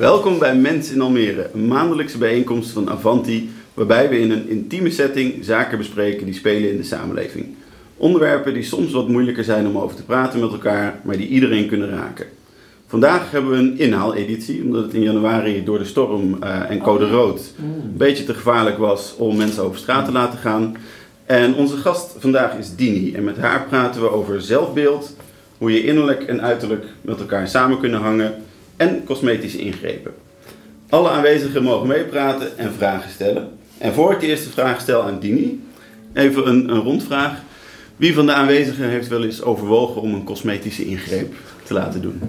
Welkom bij Mens in Almere, een maandelijkse bijeenkomst van Avanti, waarbij we in een intieme setting zaken bespreken die spelen in de samenleving. Onderwerpen die soms wat moeilijker zijn om over te praten met elkaar, maar die iedereen kunnen raken. Vandaag hebben we een inhaaleditie, omdat het in januari door de storm uh, en code rood een beetje te gevaarlijk was om mensen over straat te laten gaan. En onze gast vandaag is Dini en met haar praten we over zelfbeeld, hoe je innerlijk en uiterlijk met elkaar samen kunnen hangen en cosmetische ingrepen. Alle aanwezigen mogen meepraten en vragen stellen. En voor ik de eerste vraag stel aan Dini, even een, een rondvraag. Wie van de aanwezigen heeft wel eens overwogen om een cosmetische ingreep te laten doen?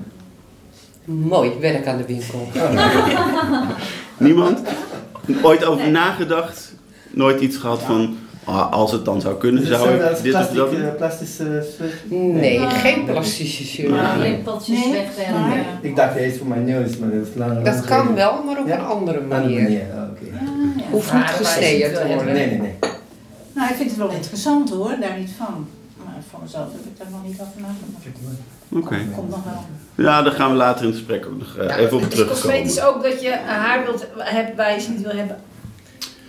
Mooi werk aan de winkel. Niemand? Ooit over nagedacht? Nooit iets gehad van, als het dan zou kunnen, zou ik dit of dat doen? eh, plastische Nee, geen plastische chirurgie. Ja, alleen potjes Nee? wegwerken. Ik dacht eerst voor mijn neus, maar dat is langer. Dat kan wel, maar op Ja? een andere Andere manier. manier, ah, oké. Hoeft niet gesneden te worden. Nee, nee, nee. Nou, ik vind het wel interessant hoor, daar niet van. Maar voor mezelf heb ik daar nog niet over nagedacht. Oké. Komt nog wel. Ja, daar gaan we later in het gesprek ook nog eh, even op het is terugkomen. cosmetisch ook dat je haar wilt hebben waar je ze niet wil hebben.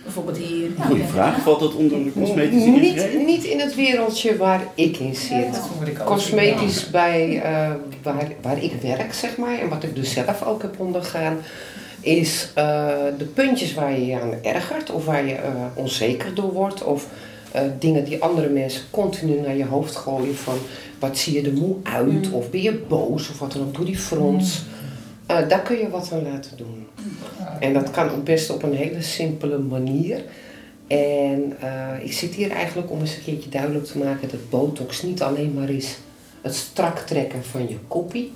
Bijvoorbeeld hier. Goeie vraag, valt dat onder de cosmetische Niet, niet in het wereldje waar ik in zit. Cosmetisch bij eh, waar, waar ik werk, zeg maar, en wat ik dus zelf ook heb ondergaan, is eh, de puntjes waar je je aan ergert of waar je eh, onzeker door wordt. Of eh, dingen die andere mensen continu naar je hoofd gooien van wat zie je er moe uit of ben je boos of wat dan ook, doe die frons. Eh, daar kun je wat aan laten doen. En dat kan ook best op een hele simpele manier. En eh, ik zit hier eigenlijk om eens een keertje duidelijk te maken dat botox niet alleen maar is het strak trekken van je koppie,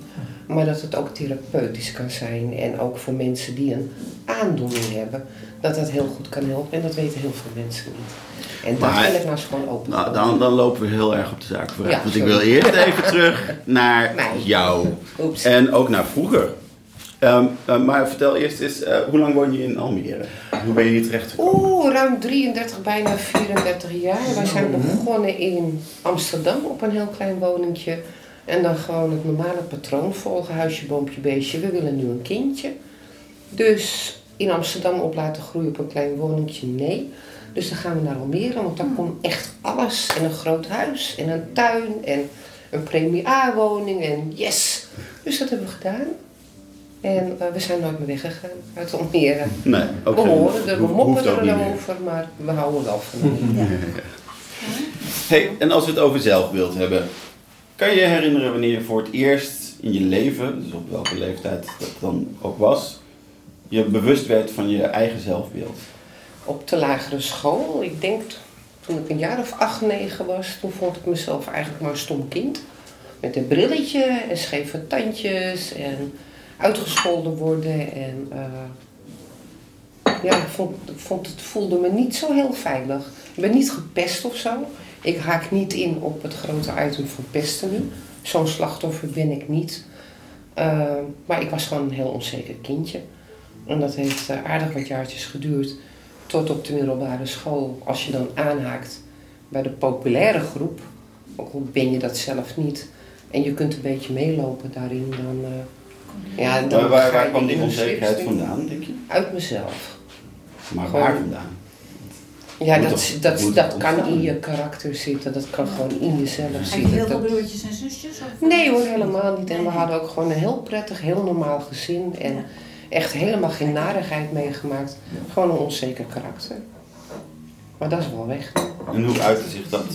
maar dat het ook therapeutisch kan zijn. En ook voor mensen die een aandoening hebben, dat dat heel goed kan helpen. En dat weten heel veel mensen niet. En daar wil ik nou eens gewoon open Nou, dan, dan lopen we heel erg op de zaak vooruit. Ja, want ik wil eerst even terug naar Nee. jou. Oeps. En ook naar vroeger. Ehm, eh, maar vertel eerst eens, eh, hoe lang woon je in Almere? Hoe ben je hier terecht gekomen? Oeh, ruim 33, bijna 34 jaar. Wij zijn begonnen in Amsterdam op een heel klein woningje. En dan gewoon het normale patroon volgen, huisje, boompje, beestje. We willen nu een kindje. Dus in Amsterdam op laten groeien op een klein woningje, nee. Dus dan gaan we naar Almere, want daar komt echt alles. En een groot huis, en een tuin, en een premie A-woning, en yes! Dus dat hebben we gedaan. En eh, we zijn nooit meer weggegaan uit Almere. Nee, ook We horen er, we hoeft moppen ook niet er meer. over, maar we houden wel van hem. Hey, en als we het over zelfbeeld hebben, kan je je herinneren wanneer je voor het eerst in je leven, dus op welke leeftijd dat dan ook was, je bewust werd van je eigen zelfbeeld? Op de lagere school, ik denk toen ik een jaar of acht, negen was, toen vond ik mezelf eigenlijk maar een stom kind. Met een brilletje en scheve tandjes en uitgescholden worden. En eh, ja, ik vond, vond het voelde me niet zo heel veilig. Ik ben niet gepest of zo. Ik haak niet in op het grote item van pesten nu. Zo'n slachtoffer ben ik niet. Eh, maar ik was gewoon een heel onzeker kindje. En dat heeft eh, aardig wat jaartjes geduurd. Tot op de middelbare school, als je dan aanhaakt bij de populaire groep, ook al ben je dat zelf niet, en je kunt een beetje meelopen daarin, dan. Ja, dan Maar waar, kwam die onzekerheid vandaan, denk je? Uit mezelf. Maar Gewoon- waar vandaan? Ja, Moet dat, toch- dat, dat kan in je karakter zitten, dat kan gewoon in jezelf Heb je zitten. heel veel broertjes en zusjes? Of? Nee hoor, helemaal niet. En we hadden ook gewoon een heel prettig, heel normaal gezin. En Ja. echt helemaal geen narigheid meegemaakt. Gewoon een onzeker karakter. Maar dat is wel weg. En hoe uitte zich dat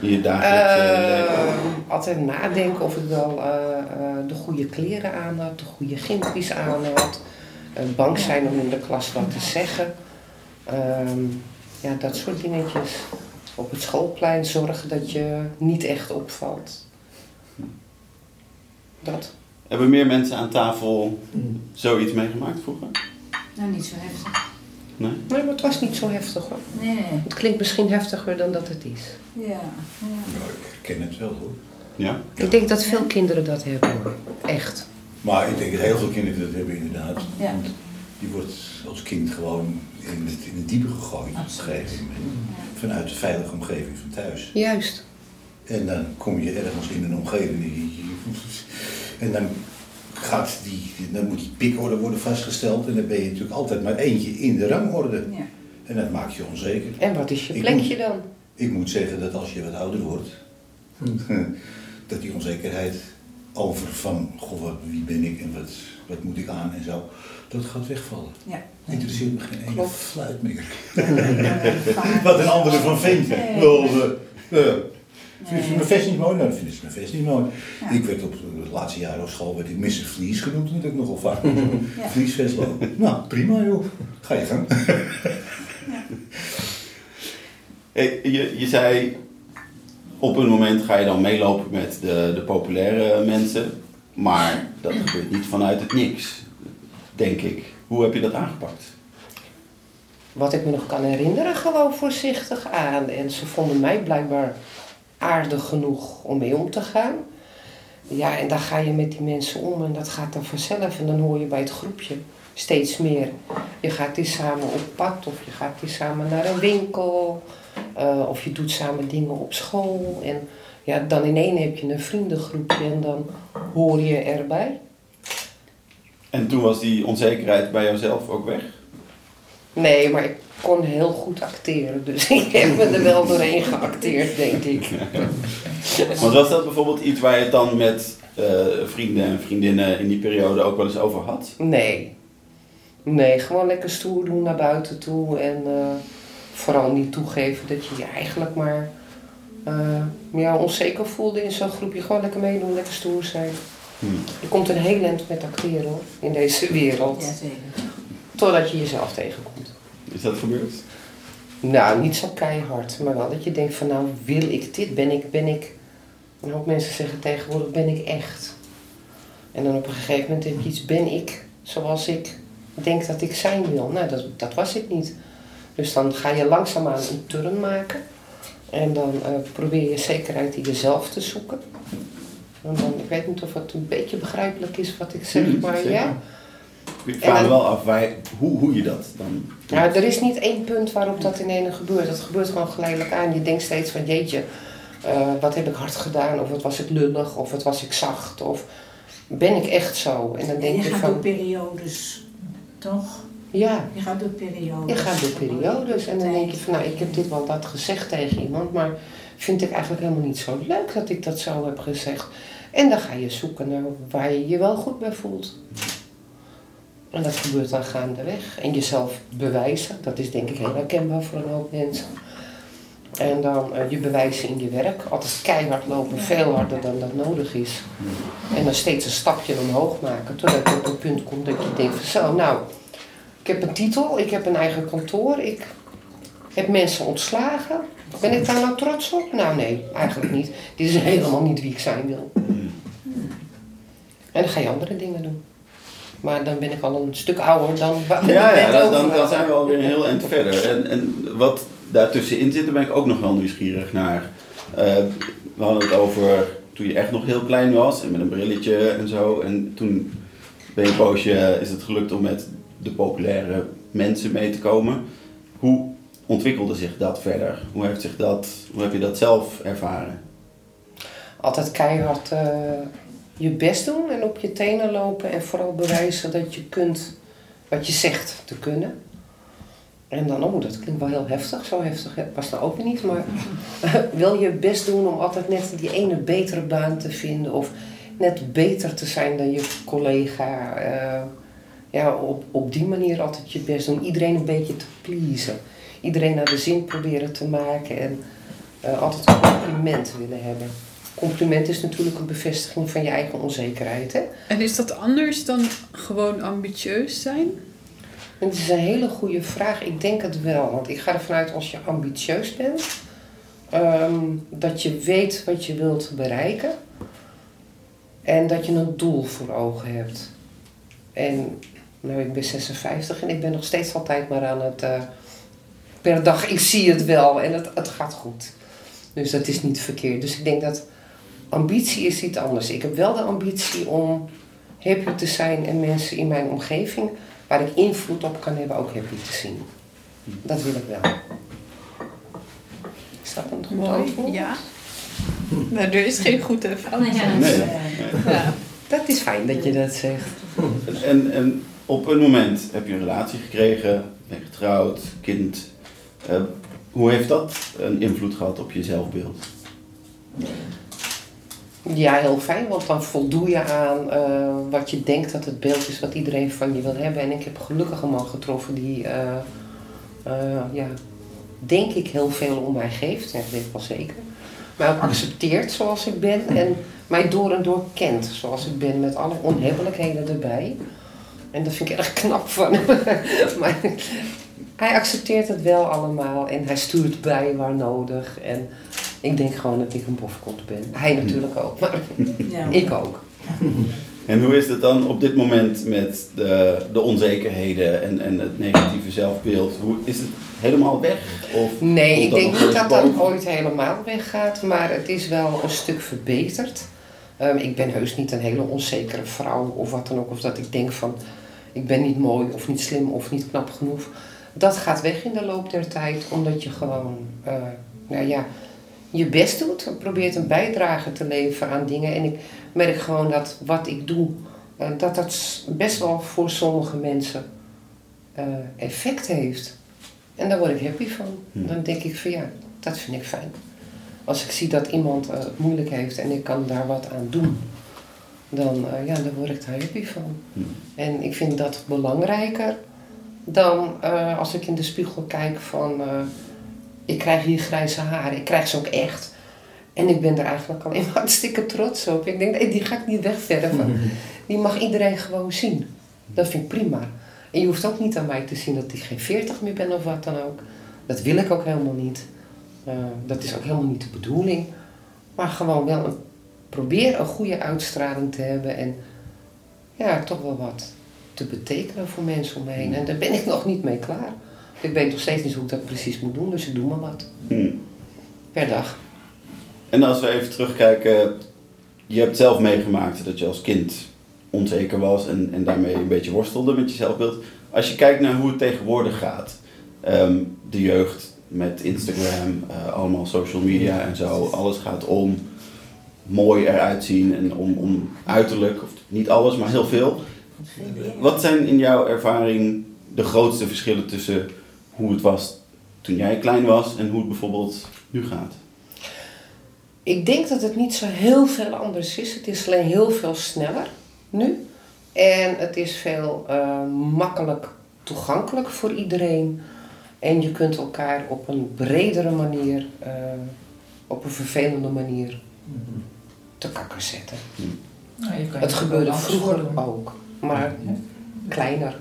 in je dagelijkse leven? Eh, altijd nadenken of ik wel eh, eh, de goede kleren aan had, de goede gimpies aan had. Bang zijn om in de klas wat te zeggen. Ehm, ja, dat soort dingetjes. Op het schoolplein zorgen dat je niet echt opvalt. Dat. Hebben meer mensen aan tafel zoiets meegemaakt vroeger? Nou, niet zo heftig. Nee? Nee, maar het was niet zo heftig hoor. Nee. Het klinkt misschien heftiger dan dat het is. Ja. ja. Nou, ik ken het wel hoor. Ja? Ik denk dat veel kinderen dat hebben hoor. Echt. Maar ik denk dat heel veel kinderen dat hebben inderdaad. Ja. Want je wordt als kind gewoon in het, in het diepe gegooid. op een Absoluut. gegeven moment. Vanuit de veilige omgeving van thuis. Juist. En dan kom je ergens in een omgeving. die- En dan gaat die, dan moet die pikorde worden vastgesteld en dan ben je natuurlijk altijd maar eentje in de rangorde. Ja. En dat maakt je onzeker. En wat is je Ik plekje moet- dan? Ik moet zeggen dat als je wat ouder wordt, dat die onzekerheid over van, goh, wat, wie ben ik en wat, wat moet ik aan en zo, dat gaat wegvallen. Ja. Interesseert me geen ene fluit meer. Eh, Wat een andere van vindt. Nee. Wel, eh, eh, Vind je Nee. mijn vest niet mooi? Nou, dan vinden ze mijn vest niet mooi. Ja. Ik werd op het laatste jaar op school werd ik Mr. Vlies genoemd, dat ik nogal vaak. Ja. Vliesvest lopen. Nou, prima joh. Ga je gang. Hey, je, je zei, op een moment ga je dan meelopen met de, de populaire mensen, maar dat gebeurt niet vanuit het niks, denk ik. Hoe heb je dat aangepakt? Wat ik me nog kan herinneren, gewoon voorzichtig aan. En ze vonden mij blijkbaar aardig genoeg om mee om te gaan. Ja, en dan ga je met die mensen om en dat gaat dan vanzelf. En dan hoor je bij het groepje steeds meer. Je gaat die samen op pad of je gaat die samen naar een winkel. eh, of je doet samen dingen op school. En ja, dan in één heb je een vriendengroepje en dan hoor je erbij. En toen was die onzekerheid bij jouzelf ook weg? Nee, maar ik kon heel goed acteren. Dus ik heb me er wel doorheen geacteerd, denk ik. Want was dat bijvoorbeeld iets waar je het dan met eh, vrienden en vriendinnen in die periode ook wel eens over had? Nee. Nee, gewoon lekker stoer doen naar buiten toe. En eh, vooral niet toegeven dat je je eigenlijk maar eh, ja, onzeker voelde in zo'n groepje. Gewoon lekker meedoen, lekker stoer zijn. Hmm. Je komt een heel eind met acteren hoor, in deze wereld. Ja, zeker. Totdat je jezelf tegenkomt. Is dat gebeurd? Nou, niet zo keihard, maar wel dat je denkt van nou wil ik dit, ben ik, ben ik, een hoop mensen zeggen tegenwoordig ben ik echt. En dan op een gegeven moment heb je iets, ben ik zoals ik denk dat ik zijn wil. Nou, dat, dat was ik niet. Dus dan ga je langzaamaan een turn maken. En dan eh, probeer je zekerheid in jezelf te zoeken. En dan, ik weet niet of het een beetje begrijpelijk is wat ik zeg, maar ja. Ik vraag me wel af waar, hoe, hoe je dat dan doet. Ja, er is niet één punt waarop dat in ene gebeurt. Het gebeurt gewoon geleidelijk aan. Je denkt steeds van jeetje, eh, wat heb ik hard gedaan? Of wat was ik lullig? Of wat was ik zacht? Of ben ik echt zo? En dan En denk je je gaat door van, periodes, toch? ja, Je gaat door periodes. je gaat door periodes. En dan denk je van, nou, ik heb dit wel dat gezegd tegen iemand, maar vind ik eigenlijk helemaal niet zo leuk dat ik dat zo heb gezegd. En dan ga je zoeken naar waar je je wel goed bij voelt. En dat gebeurt dan gaandeweg. En jezelf bewijzen, dat is denk ik heel herkenbaar voor een hoop mensen. En dan eh, je bewijzen in je werk. Altijd keihard lopen, veel harder dan dat nodig is. En dan steeds een stapje omhoog maken. Totdat je op een punt komt dat je denkt zo, nou, ik heb een titel, ik heb een eigen kantoor, ik heb mensen ontslagen. Ben ik daar nou trots op? Nou nee, eigenlijk niet. Dit is helemaal niet wie ik zijn wil. En dan ga je andere dingen doen. Maar dan ben ik al een stuk ouder dan waar Ja, ja dan, dan, zijn we alweer een heel eind verder. En, en wat daartussenin zit, daar ben ik ook nog wel nieuwsgierig naar. Eh, we hadden het over toen je echt nog heel klein was en met een brilletje en zo. En toen ben je een poosje, is het gelukt om met de populaire mensen mee te komen. Hoe ontwikkelde zich dat verder? Hoe, heeft zich dat, hoe heb je dat zelf ervaren? Altijd keihard eh, je best doen en op je tenen lopen en vooral bewijzen dat je kunt wat je zegt te kunnen. En dan, oh, dat klinkt wel heel heftig. Zo heftig was dat ook niet. Maar wil je best doen om altijd net die ene betere baan te vinden. Of net beter te zijn dan je collega. eh, ja, op, op die manier altijd je best doen. Iedereen een beetje te pleasen. Iedereen naar de zin proberen te maken. En eh, altijd een compliment willen hebben. Compliment is natuurlijk een bevestiging van je eigen onzekerheid. Hè? En is dat anders dan gewoon ambitieus zijn? Het is een hele goede vraag. Ik denk het wel. Want ik ga ervan uit als je ambitieus bent, ehm, dat je weet wat je wilt bereiken. En dat je een doel voor ogen hebt. En nou, ik ben 56 en ik ben nog steeds altijd maar aan het. eh, per dag, ik zie het wel en het, het gaat goed. Dus dat is niet verkeerd. Dus ik denk dat ambitie is iets anders. Ik heb wel de ambitie om happy te zijn en mensen in mijn omgeving waar ik invloed op kan hebben, ook happy te zien. Dat wil ik wel. Is dat een goed antwoord? Ja. Nou, er is geen goed en fout. Nee, ja, Nee. dat is, Ja. Dat is fijn dat je dat zegt. En, en op een moment heb je een relatie gekregen, ben je getrouwd, kind. Eh, hoe heeft dat een invloed gehad op je zelfbeeld? Ja, heel fijn, want dan voldoe je aan eh, wat je denkt dat het beeld is wat iedereen van je wil hebben. En ik heb gelukkig een man getroffen die, eh, eh, ja, denk ik, heel veel om mij geeft. Dat weet ik wel zeker. Mij ook accepteert zoals ik ben en mij door en door kent zoals ik ben, met alle onhebbelijkheden erbij. En dat vind ik erg knap van maar hij accepteert het wel allemaal en hij stuurt bij waar nodig. En ik denk gewoon dat ik een bofkont ben. Hij natuurlijk ook, maar Ja. ik ook. En hoe is het dan op dit moment met de, de onzekerheden en, en het negatieve zelfbeeld? Hoe, is het helemaal weg? Of Nee, ik denk niet dat dat ooit helemaal weggaat, maar het is wel een stuk verbeterd. Ehm, ik ben heus niet een hele onzekere vrouw of wat dan ook, of dat ik denk van ik ben niet mooi of niet slim of niet knap genoeg. Dat gaat weg in de loop der tijd, omdat je gewoon eh, nou ja, je best doet, en probeert een bijdrage te leveren aan dingen. En ik merk gewoon dat wat ik doe, eh, dat dat best wel voor sommige mensen eh, effect heeft. En daar word ik happy van. Hmm. Dan denk ik van ja, dat vind ik fijn. Als ik zie dat iemand eh, het moeilijk heeft en ik kan daar wat aan doen, dan, eh, ja, dan word ik daar happy van. Hmm. En ik vind dat belangrijker dan eh, als ik in de spiegel kijk van eh, ik krijg hier grijze haren, ik krijg ze ook echt. En ik ben er eigenlijk alleen maar hartstikke trots op. Ik denk, nee, die ga ik niet wegverven. Die mag iedereen gewoon zien. Dat vind ik prima. En je hoeft ook niet aan mij te zien dat ik geen 40 meer ben of wat dan ook. Dat wil ik ook helemaal niet. Eh, dat is ook helemaal niet de bedoeling. Maar gewoon wel een, probeer een goede uitstraling te hebben en ja, toch wel wat te betekenen voor mensen om me heen. En daar ben ik nog niet mee klaar. Ik weet nog steeds niet hoe ik dat precies moet doen, dus ik doe maar wat. Hmm. Per dag. En als we even terugkijken, je hebt zelf meegemaakt dat je als kind onzeker was en, en daarmee een beetje worstelde met je zelfbeeld. Als je kijkt naar hoe het tegenwoordig gaat, ehm, de jeugd met Instagram, eh, allemaal social media en zo, alles gaat om mooi eruit zien en om, om uiterlijk, of niet alles, maar heel veel. Wat zijn in jouw ervaring de grootste verschillen tussen hoe het was toen jij klein was en hoe het bijvoorbeeld nu gaat? Ik denk dat het niet zo heel veel anders is. Het is alleen heel veel sneller nu. En het is veel eh, makkelijk toegankelijk voor iedereen. En je kunt elkaar op een bredere manier, eh, op een vervelende manier, te kakken zetten. Nou, je kan Het gebeurde vroeger ook, maar Ja. kleiner.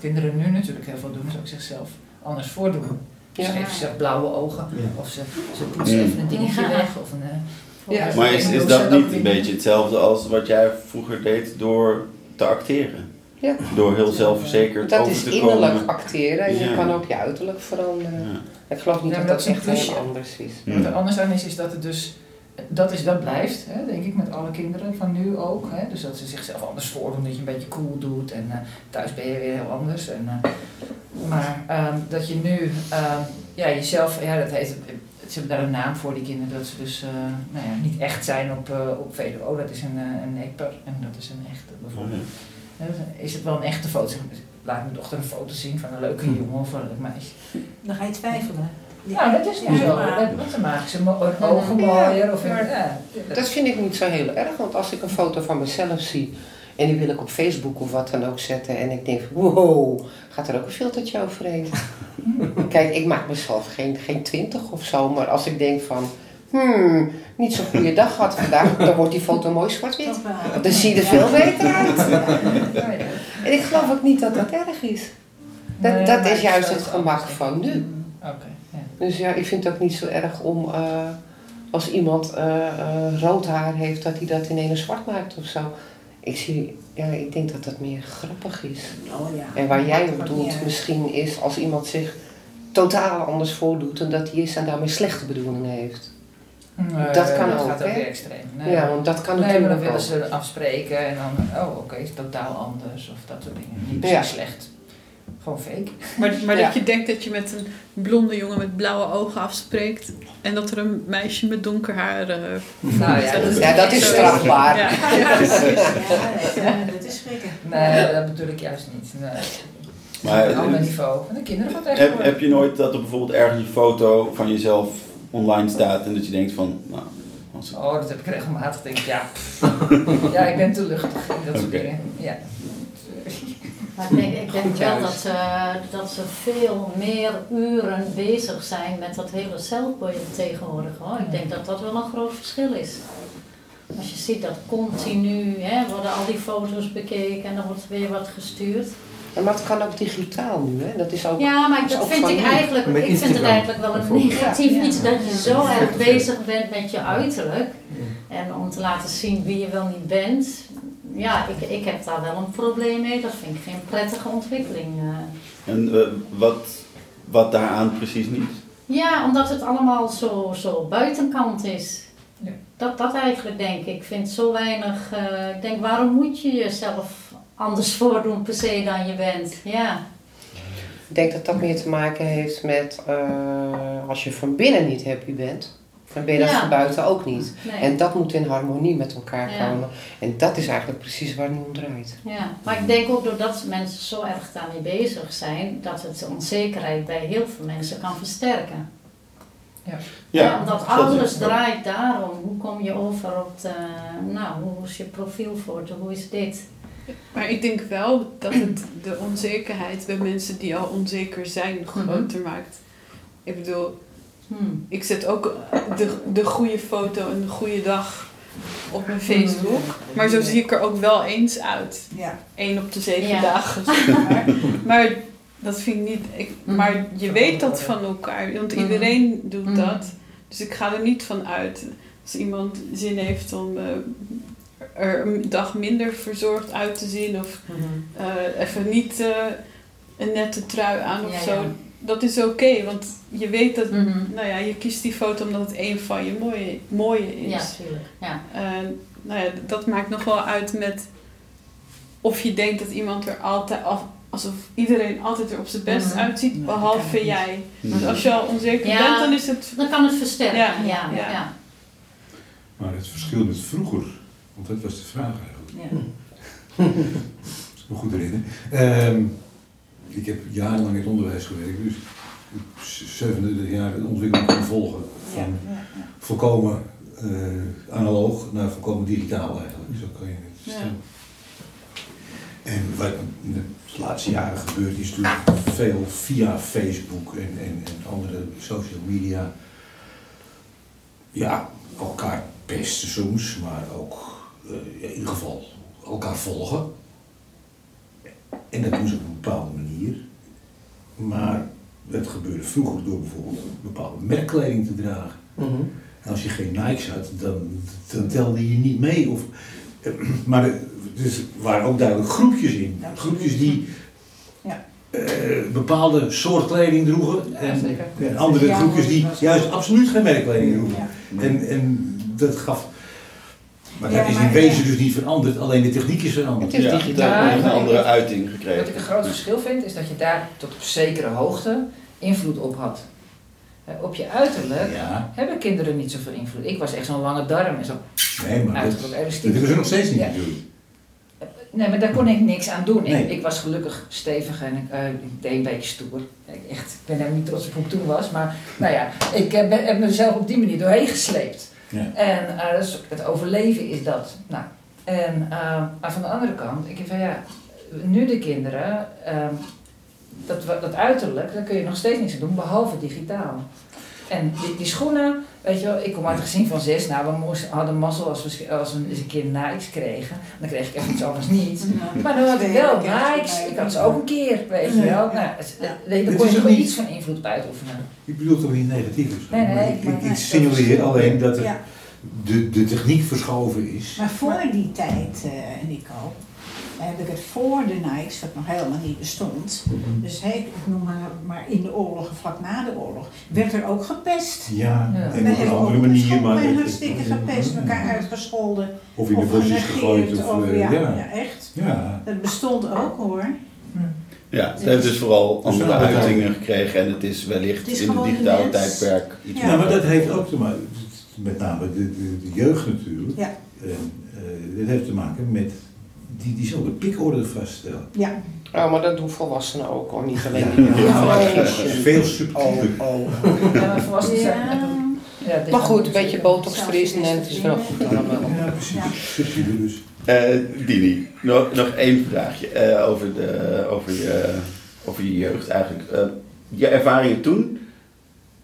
Wat kinderen nu natuurlijk heel veel doen, is ook zichzelf anders voordoen. Ze Ja. geven zichzelf blauwe ogen, Ja. of ze, ze poetsen Mm. even een dingetje Ja. weg. Of een, eh, Ja. Maar is, is dat ze niet een beetje hetzelfde als wat jij vroeger deed door te acteren? Ja. Door heel zelfverzekerd Dat over is te innerlijk komen? acteren en je Ja. kan ook je uiterlijk veranderen. Ja. Ik geloof niet Ja, dat dat dat is echt heel anders is. Wat er anders aan is, is dat het dus, dat, is, dat blijft, hè, denk ik, met alle kinderen van nu ook. Hè, dus dat ze zichzelf anders voordoen, dat je een beetje cool doet en eh, thuis ben je weer heel anders. En, eh, maar ehm, dat je nu, ehm, ja, jezelf, ja, dat heet, ze hebben daar een naam voor, die kinderen, dat ze dus eh, nou ja, niet echt zijn op, op VDO. Dat is een, een en dat is een echte bijvoorbeeld. Hè, Is het wel een echte foto? Laat mijn dochter een foto zien van een leuke jongen of een leuk meisje. Dan ga je twijfelen. Nou, dat is nu Ja, zo. Dat, dan maken ze ogen Ja, mooier. Of maar ja, Dat vind ik niet zo heel erg, want als ik een foto van mezelf zie en die wil ik op Facebook of wat dan ook zetten en ik denk, wow, gaat er ook een filtertje overheen? Kijk, ik maak mezelf geen, geen twintig of zo, maar als ik denk van, hmm, niet zo'n goede dag gehad vandaag, dan wordt die foto mooi zwart-wit. Dan zie je er veel beter uit. Ja. En ik geloof ook niet dat dat erg is. Dat, dat is juist het gemak van nu. Oké, ja. Dus ja, ik vind het ook niet zo erg om eh, als iemand eh, eh, rood haar heeft, dat hij dat ineens zwart maakt of zo. Ik zie, ja, ik denk dat dat meer grappig is. Oh ja. En waar jij op doelt ja. misschien is als iemand zich totaal anders voordoet dan dat hij is en daarmee slechte bedoelingen heeft. Nee, Dat kan dat ook, gaat ook weer extreem. Nee. Ja, want dat kan nee, maar dan willen ze afspreken en dan, oh oké, is totaal anders of dat soort dingen. Niet Ja. se slecht. Gewoon fake. Maar, maar Ja. dat je denkt dat je met een blonde jongen met blauwe ogen afspreekt en dat er een meisje met donker haar. eh, Nou ja, dat is, Ja, dat is zo strafbaar. Ja. Ja, precies. Ja, dat, dat is schrikken. Nee, dat bedoel ik juist niet. Nee. Maar- een ander niveau. Van de kinderen van Heb, heb je nooit dat er bijvoorbeeld ergens een foto van jezelf online staat en dat je denkt van, nou, Oh, dat heb ik regelmatig. Denk ik, ja, ja, ik ben te luchtig in dat soort dingen. Ja. Maar ik denk, ik denk Goed wel juist. dat, eh, dat ze veel meer uren bezig zijn met dat hele zelfbeeld tegenwoordig hoor. Ik denk dat dat wel een groot verschil is. Als je ziet dat continu hè, worden al die foto's bekeken en dan wordt weer wat gestuurd. Ja, maar het kan ook digitaal nu, hè? Dat is ook... Ja, maar Dat vind ik eigenlijk, Met ik vind het eigenlijk wel een negatief Ja. iets dat je zo erg bezig bent met je uiterlijk. En om te laten zien wie je wel niet bent. Ja, ik, ik heb daar wel een probleem mee. Dat vind ik geen prettige ontwikkeling. eh. en eh, wat, wat daaraan precies niet? Ja, omdat het allemaal zo, zo buitenkant is. Ja. Dat, dat eigenlijk denk ik. Ik vind zo weinig. eh, ik denk, waarom moet je jezelf anders voordoen per se dan je bent? Ja. Ik denk dat dat meer te maken heeft met eh, als je van binnen niet happy bent, dan ben je dat Ja. van buiten ook niet. Nee. En dat moet in harmonie met elkaar Ja. komen. En dat is eigenlijk precies waar het nu om draait. Ja, maar ik denk ook doordat mensen zo erg daarmee bezig zijn, dat het de onzekerheid bij heel veel mensen kan versterken. Ja, omdat dat alles is- draait daarom. Hoe kom je over op de, nou, hoe is je profielfoto, hoe is dit? Maar ik denk wel dat het de onzekerheid bij mensen die al onzeker zijn groter maakt. Ik bedoel, Hmm. ik zet ook de, de goede foto en de goede dag op mijn Facebook. Maar zo zie ik er ook wel eens uit. Ja. Eén op de zeven Ja. dagen, zeg maar. maar dat vind ik niet... Ik, Mhm. maar je weet dat van elkaar, want iedereen doet dat. Dus ik ga er niet van uit. Als iemand zin heeft om eh, er een dag minder verzorgd uit te zien... of eh, even niet eh, een nette trui aan of Ja, zo... Dat is oké, want je weet dat... Mhm. Nou ja, je kiest die foto omdat het een van je mooie, mooie is. Ja, tuurlijk. Ja. En, nou ja, dat maakt nog wel uit met of je denkt dat iemand er altijd af, alsof iedereen altijd er op zijn best Mhm. uitziet, behalve jij. Want als je al onzeker Ja. bent, dan is het. Dan kan het versterken. Ja, Ja, ja. ja. Maar het verschil met vroeger, want dat was de vraag eigenlijk. Ja. Dat is me goed herinneren. Ehm, ik heb jarenlang in het onderwijs gewerkt, dus ik heb 37 jaar de ontwikkeling kunnen volgen. Van volkomen eh, analoog naar volkomen digitaal eigenlijk. Zo kan je het stellen. En wat in de laatste jaren gebeurt is natuurlijk veel via Facebook en, en, en andere social media. Ja, elkaar pesten soms, maar ook eh, in ieder geval elkaar volgen. En dat doen ze op een bepaalde manier. Maar dat gebeurde vroeger door bijvoorbeeld bepaalde merkkleding te dragen. En als je geen Nikes had, dan, dan telde je niet mee. Of, maar er dus waren ook duidelijk groepjes in. Ja, Groepjes die Ja. eh, bepaalde soort kleding droegen. En, andere groepjes die juist absoluut geen merkkleding droegen. Ja. En, en dat gaf... Maar dat Ja, is in wezen dus niet veranderd, alleen de techniek is veranderd. Het is Ja, digitaal. heeft een andere uiting Wat ik gekregen. een groot verschil vind, is dat je daar tot op zekere hoogte invloed op had. Eh, Op je uiterlijk Ja, hebben kinderen niet zoveel invloed. Ik was echt zo'n lange darm en zo nee, maar dat, dat hebben ze nog steeds niet Ja. natuurlijk. Nee, maar daar kon ik niks aan doen. Nee. Ik, ik was gelukkig stevig en ik, eh, ik deed een beetje stoer. Ik, echt, ik ben helemaal niet trots op hoe ik toen was. Maar nou ja, ik heb mezelf op die manier doorheen gesleept. En is- het overleven is dat. Nou, en, maar van de andere kant, ik heb van ja, nu de kinderen, eh, dat, dat uiterlijk, daar kun je nog steeds niks aan doen, behalve digitaal. En die, die schoenen, weet je wel, ik kom uit een gezin van zes, nou we moesten, hadden mazzel als we, als we eens een keer Nikes kregen. Dan kreeg ik echt iets anders niet. Maar dan had ik wel Nikes, ik had ze ook een keer, weet je wel. Nou, Ja. kon is je niet- iets van invloed uitoefenen. Ik bedoel toch niet negatief zo. Nee, nee, maar ik, ik, nee, ik signaleer alleen dat er Ja. de, de techniek verschoven is. Maar voor die tijd, eh Nico, heb ik het voor de Nikes, wat nog helemaal niet bestond. Dus hey, ik noem maar, maar in de oorlog, of vlak na de oorlog, werd er ook gepest. Ja, Ja. en op een andere manier, maar... bij het- hartstikke gepest, elkaar uitgescholden. Of in de of bosjes gegooid. Of, of- eh, ja, ja. ja, echt. Ja. Dat bestond ook hoor. Ja, het heeft dus vooral andere uitingen gekregen en het is wellicht Het is in het digitale tijdperk iets Ja. Ja, maar dat heeft ook te maken, met name de, de, de jeugd natuurlijk. Ja. En, eh, dit heeft te maken met, die, die zullen pikorde vaststellen. Ja. Oh, maar dat doen volwassenen ook hoor, niet alleen Ja, jeugd. ja, maar Oh, veel subtieler. oh, oh. Ja, maar volwassenen zijn... Ja. Ja, dit Maar goed, een beetje botox frissen en het is wel goed allemaal. Ja, precies. Subtieler dus. Eh, Dini, nog, nog één vraagje eh, over, de, over, je, over je jeugd eigenlijk. Eh, je ervaringen toen,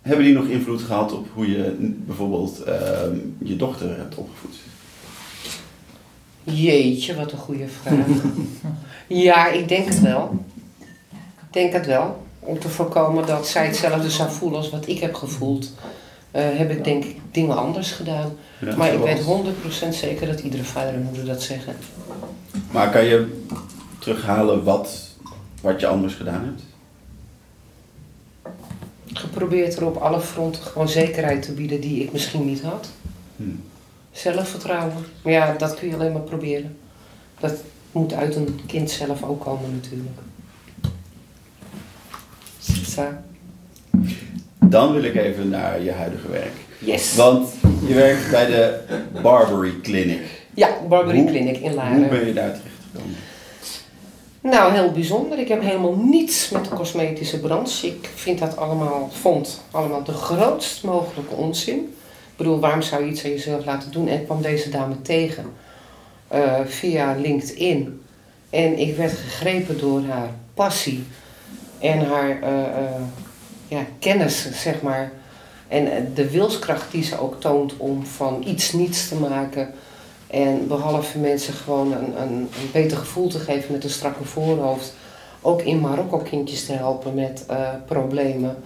hebben die nog invloed gehad op hoe je bijvoorbeeld eh, je dochter hebt opgevoed? Jeetje, wat een goede vraag. ja, ik denk het wel. Ik denk het wel. Om te voorkomen dat zij hetzelfde zou voelen als wat ik heb gevoeld, eh, heb ik denk ik dingen anders gedaan. Ja, Maar ik weet 100% zeker dat iedere vader en moeder dat zeggen. Maar kan je terughalen wat, wat je anders gedaan hebt? Geprobeerd er op alle fronten gewoon zekerheid te bieden die ik misschien niet had. Hm. Zelfvertrouwen. Maar ja, dat kun je alleen maar proberen. Dat moet uit een kind zelf ook komen natuurlijk. Zo. Dan wil ik even naar je huidige werk. Yes. Want je werkt bij de Barbary Clinic. Ja, Barbary Hoe- Clinic in Hoe Laren. ben je daar terecht gekomen? Nou, heel bijzonder. Ik heb helemaal niets met de cosmetische branche. Ik vind dat allemaal, vond allemaal de grootst mogelijke onzin. Bedoel, waarom zou je iets aan jezelf laten doen? En ik kwam deze dame tegen eh, via LinkedIn. En ik werd gegrepen door haar passie en haar eh, eh, ja, kennis, zeg maar. En de wilskracht die ze ook toont om van iets niets te maken. En behalve mensen gewoon een, een, een beter gevoel te geven met een strakke voorhoofd. Ook in Marokko kindjes te helpen met problemen.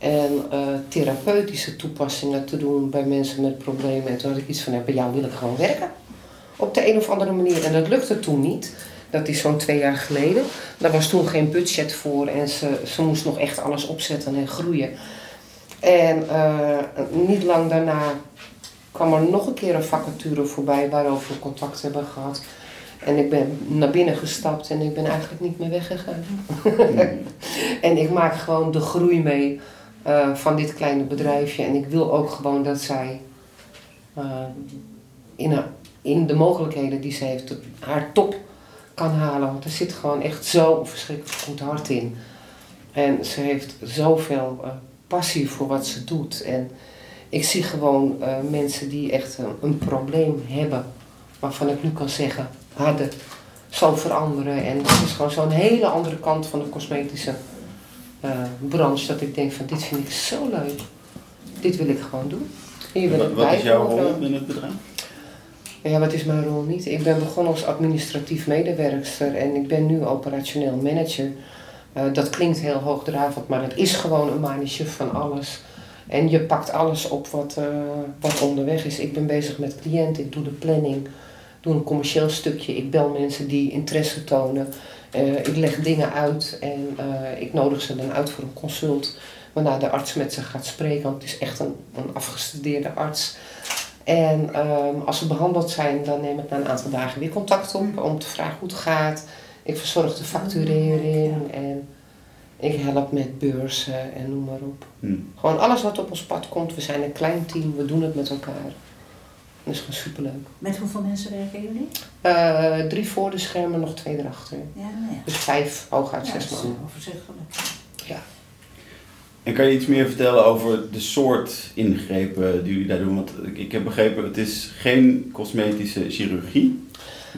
En eh, therapeutische toepassingen te doen bij mensen met problemen. En toen had ik iets van, ja, bij jou wil ik gewoon werken. Op de een of andere manier. En dat lukte toen niet. Dat is zo'n twee jaar geleden. Daar was toen geen budget voor. En ze, ze moest nog echt alles opzetten en groeien. En eh, niet lang daarna kwam er nog een keer een vacature voorbij waarover we contact hebben gehad. En ik ben naar binnen gestapt en ik ben eigenlijk niet meer weggegaan. en ik maak gewoon de groei mee eh, van dit kleine bedrijfje. En ik wil ook gewoon dat zij eh, in, haar- in de mogelijkheden die ze heeft haar top kan halen. Want er zit gewoon echt zo verschrikkelijk goed hart in. En ze heeft zoveel eh, passie voor wat ze doet. En ik zie gewoon mensen die echt een, probleem hebben, waarvan ik nu kan zeggen, hadden, zal veranderen. En dat is gewoon zo'n hele andere kant van de cosmetische eh, branche, dat ik denk van dit vind ik zo leuk. Dit wil ik gewoon doen. Hier wil Wat, ik wat is jouw rol in het bedrijf? Ja, wat is mijn rol niet? Ik ben begonnen als administratief medewerkster en ik ben nu operationeel manager. Eh, dat klinkt heel hoogdravend, maar het is gewoon een manetje van alles. En je pakt alles op wat, eh, wat onderweg is. Ik ben bezig met cliënten, ik doe de planning, doe een commercieel stukje. Ik bel mensen die interesse tonen. Eh, ik leg dingen uit en eh, ik nodig ze dan uit voor een consult. Waarna de arts met ze gaat spreken, want het is echt een, een afgestudeerde arts. En ehm, als ze behandeld zijn, dan neem ik na een aantal dagen weer contact op om te vragen hoe het gaat. Ik verzorg de facturering en ik help met beurzen en noem maar op. Hm. Gewoon alles wat op ons pad komt. We zijn een klein team, we doen het met elkaar. Dat is gewoon superleuk. Met hoeveel mensen werken jullie? Eh, drie voor de schermen, nog twee erachter. Ja, nou ja. Dus vijf, hooguit Ja, zes dat is man. overzichtelijk. En kan je iets meer vertellen over de soort ingrepen die jullie daar doen? Want ik- ik heb begrepen, het is geen cosmetische chirurgie,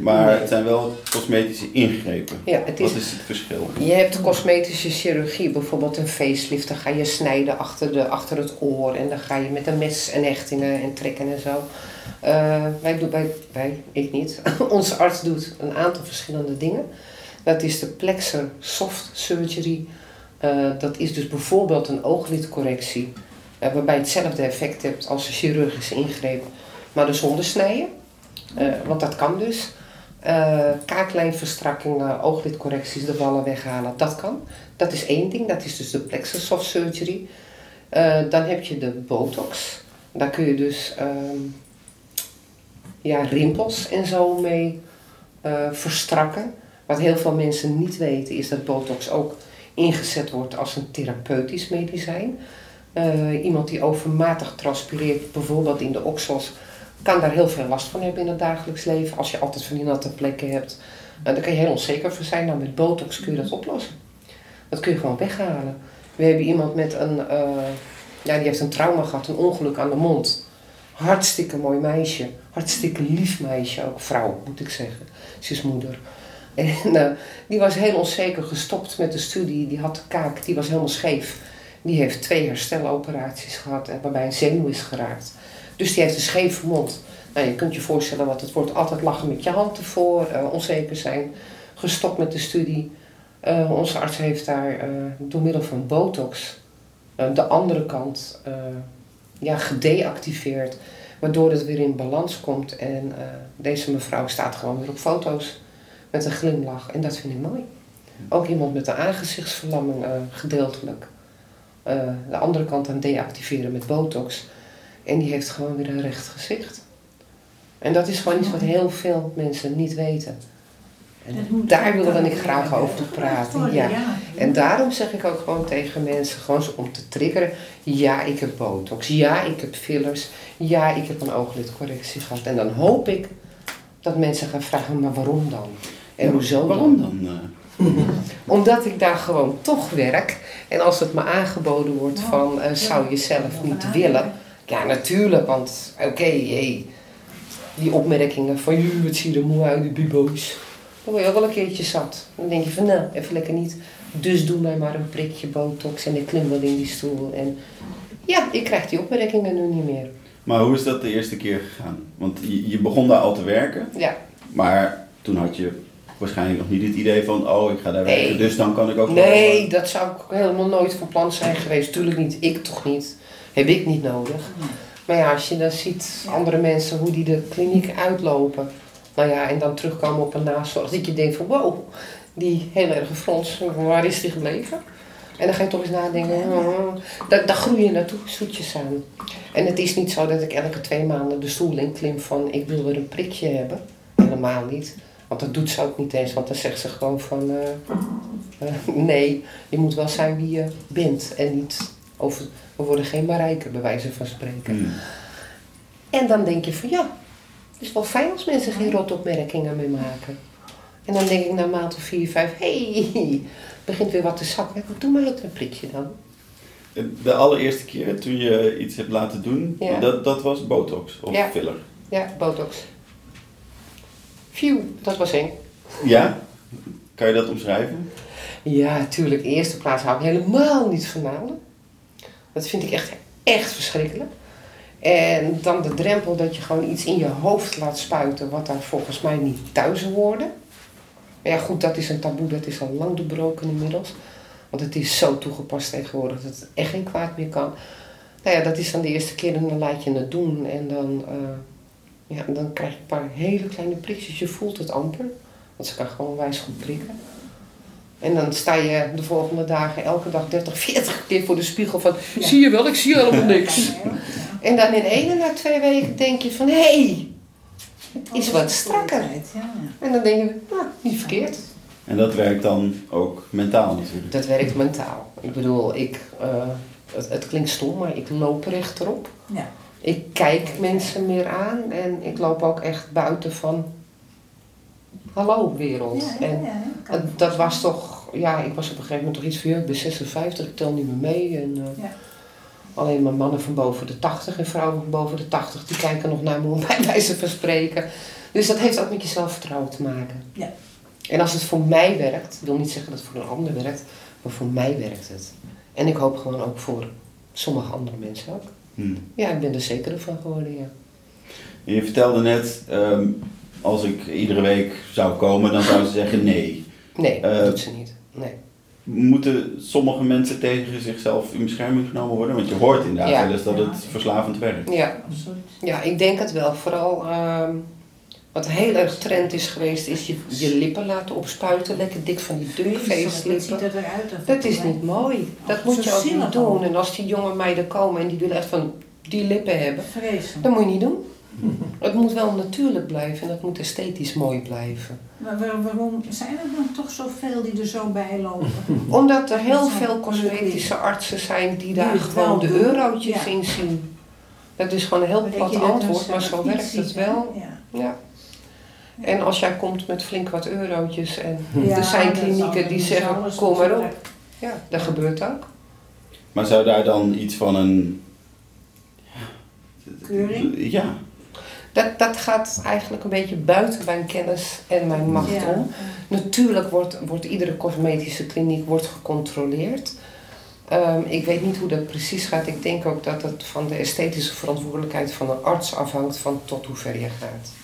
maar Nee. het zijn wel cosmetische ingrepen. Ja, het is Wat is het verschil? Je hebt cosmetische chirurgie, bijvoorbeeld een facelift. Dan ga je snijden achter, de, achter het oor en dan ga je met een mes en hechtingen en trekken en zo. Eh, wij doen, wij, wij, ik niet. Onze arts doet een aantal verschillende dingen. Dat is de plexer soft surgery. Eh, dat is dus bijvoorbeeld een ooglidcorrectie. eh, waarbij je hetzelfde effect hebt als een chirurgische ingreep, maar dus zonder snijden. Want dat kan dus. Kaaklijnverstrakkingen, ooglidcorrecties, de wallen weghalen, dat kan. Dat is één ding, dat is dus de plexus soft surgery. Dan heb je de botox. Daar kun je dus ehm, ja, rimpels en zo mee eh, verstrakken. Wat heel veel mensen niet weten is dat botox ook ingezet wordt als een therapeutisch medicijn. Uh, iemand die overmatig transpireert, bijvoorbeeld in de oksels, kan daar heel veel last van hebben in het dagelijks leven. Als je altijd van die natte plekken hebt, uh, daar kan je heel onzeker voor zijn. Nou, met botox kun je dat oplossen. Dat kun je gewoon weghalen. We hebben iemand met een, uh, ja, die heeft een trauma gehad, een ongeluk aan de mond. Hartstikke mooi meisje, hartstikke lief meisje, ook vrouw moet ik zeggen. Ze is moeder. En die was heel onzeker gestopt met de studie, die had de kaak, die was helemaal scheef. Die heeft twee hersteloperaties gehad waarbij een zenuw is geraakt. Dus die heeft een scheve mond. Nou, je kunt je voorstellen wat het wordt. Altijd lachen met je hand ervoor, uh, onzeker zijn. Gestopt met de studie. Onze arts heeft daar door middel van botox de andere kant ja, gedeactiveerd. Waardoor het weer in balans komt. En deze mevrouw staat gewoon weer op foto's met een glimlach. En dat vind ik mooi. Ook iemand met een aangezichtsverlamming gedeeltelijk. Uh, de andere kant aan deactiveren met botox. En die heeft gewoon weer een recht gezicht. En dat is gewoon iets wat heel veel mensen niet weten. En daar willen we ik graag over praten. Ja. En daarom zeg ik ook gewoon tegen mensen, gewoon om te triggeren. Ja, ik heb botox. Ja, ik heb fillers. Ja, ik heb een ooglidcorrectie gehad. En dan hoop ik dat mensen gaan vragen, maar waarom dan? En hoezo Waarom dan? dan? Omdat ik daar gewoon toch werk. En als het me aangeboden wordt van, uh, zou je zelf niet willen? Ja, natuurlijk, want oké, okay, die opmerkingen van, je het ziet er mooi uit, die bibo's. Dan word je ook wel een keertje zat. Dan denk je van, nou, even lekker niet. Dus doe mij maar een prikje botox en ik klim wel in die stoel. En ja, ik krijg die opmerkingen nu niet meer. Maar hoe is dat de eerste keer gegaan? Want je, je begon daar al te werken. Ja. Maar toen had je waarschijnlijk nog niet het idee van, oh, ik ga daar Nee. werken, dus dan kan ik ook... Nee, dat zou ik helemaal nooit van plan zijn geweest. Tuurlijk niet, ik toch niet. Heb ik niet nodig. Maar ja, als je dan ziet andere mensen hoe die de kliniek uitlopen. Nou ja, en dan terugkomen op een nazorg. Dat je denkt van wow, die heel erg frons, waar is die gebleven? En dan ga je toch eens nadenken, oh, daar, daar groei je naartoe, zoetjes aan. En het is niet zo dat ik elke twee maanden de stoel in klim van ik wil weer een prikje hebben. Helemaal niet. Want dat doet ze ook niet eens, want dan zegt ze gewoon van uh, uh, nee, je moet wel zijn wie je bent. En niet over, we worden geen Marijke, bij wijze van spreken. Hmm. En dan denk je van ja, is wel fijn als mensen geen rotopmerkingen meer maken. En dan denk ik na maand of vier, vijf, hé, hey, begint weer wat te zakken. Doe maar ook een prikje dan. De allereerste keer toen je iets hebt laten doen, Ja. dat, dat was botox of Ja. filler. Ja, botox. Phew, dat was eng. Ja? Kan je dat omschrijven? Ja, tuurlijk. In de eerste plaats hou ik helemaal niet van naalden. Dat vind ik echt, echt verschrikkelijk. En dan de drempel dat je gewoon iets in je hoofd laat spuiten wat daar volgens mij niet thuis hoorde. Maar ja, goed, dat is een taboe, dat is al lang doorbroken inmiddels. Want het is zo toegepast tegenwoordig dat het echt geen kwaad meer kan. Nou ja, dat is dan de eerste keer en dan laat je het doen. En dan, eh, ja, dan krijg je een paar hele kleine prikjes. Je voelt het amper. Want ze kan gewoon wijs goed prikken. En dan sta je de volgende dagen elke dag 30, 40 keer voor de spiegel van... Zie je wel, ik zie helemaal niks. En dan in één en na twee weken denk je van... Hé, hey, het is wat strakker. Ja. En dan denk je, nou, niet verkeerd. En dat werkt dan ook mentaal natuurlijk. Dat werkt mentaal. Ik bedoel, ik, eh, het, het klinkt stom, maar ik loop rechterop. Ja. Ik kijk mensen meer aan en ik loop ook echt buiten van... Hallo wereld. Ja, En ja, dat was toch, ja, ik was op een gegeven moment toch iets van, ik ben 56, ik tel niet meer mee. En, eh, Ja. Alleen maar mannen van boven de 80 en vrouwen van boven de 80, die kijken nog naar me om bij wijze van spreken. Dus dat heeft ook met je zelfvertrouwen te maken. Ja. En als het voor mij werkt, ik wil niet zeggen dat het voor een ander werkt, maar voor mij werkt het. En ik hoop gewoon ook voor sommige andere mensen ook. Hm. Ja, ik ben er zeker van geworden, ja. Je vertelde net, ehm, als ik iedere week zou komen, dan zou ze zeggen nee. Nee, dat Eh, doet ze niet. Nee. Moeten sommige mensen tegen zichzelf in bescherming genomen worden? Want je hoort inderdaad Ja. wel eens dat het verslavend werkt. Ja, Absoluut. Ja, ik denk het wel. Vooral ehm, wat heel erg trend is geweest, is je, je lippen laten opspuiten. Lekker dik van die Dat ziet dunkfeestlippen. er eruit. of- Dat is niet mooi. Dat Oh, moet je ook niet doen. En als die jonge meiden komen en die willen echt van die lippen hebben, Vreselijk. dat moet je niet doen. Het moet wel natuurlijk blijven en het moet esthetisch mooi blijven. Maar waar- waarom zijn er dan toch zoveel die er zo bij lopen? Omdat er heel veel cosmetische artsen zijn die daar gewoon de eurotjes Ja. in zien. Dat is gewoon een heel plat antwoord, maar zo werkt ziet, het wel. Ja. Ja. En als jij komt met flink wat eurotjes en Ja, er zijn klinieken die zeggen, kom maar op. Ja, dat gebeurt ook. Maar zou daar dan iets van een... Keuring? Ja. Dat, dat gaat eigenlijk een beetje buiten mijn kennis en mijn macht Ja. om. Natuurlijk wordt, wordt iedere cosmetische kliniek wordt gecontroleerd. Ehm, ik weet niet hoe dat precies gaat. Ik denk ook dat het van de esthetische verantwoordelijkheid van een arts afhangt van tot hoe ver je gaat.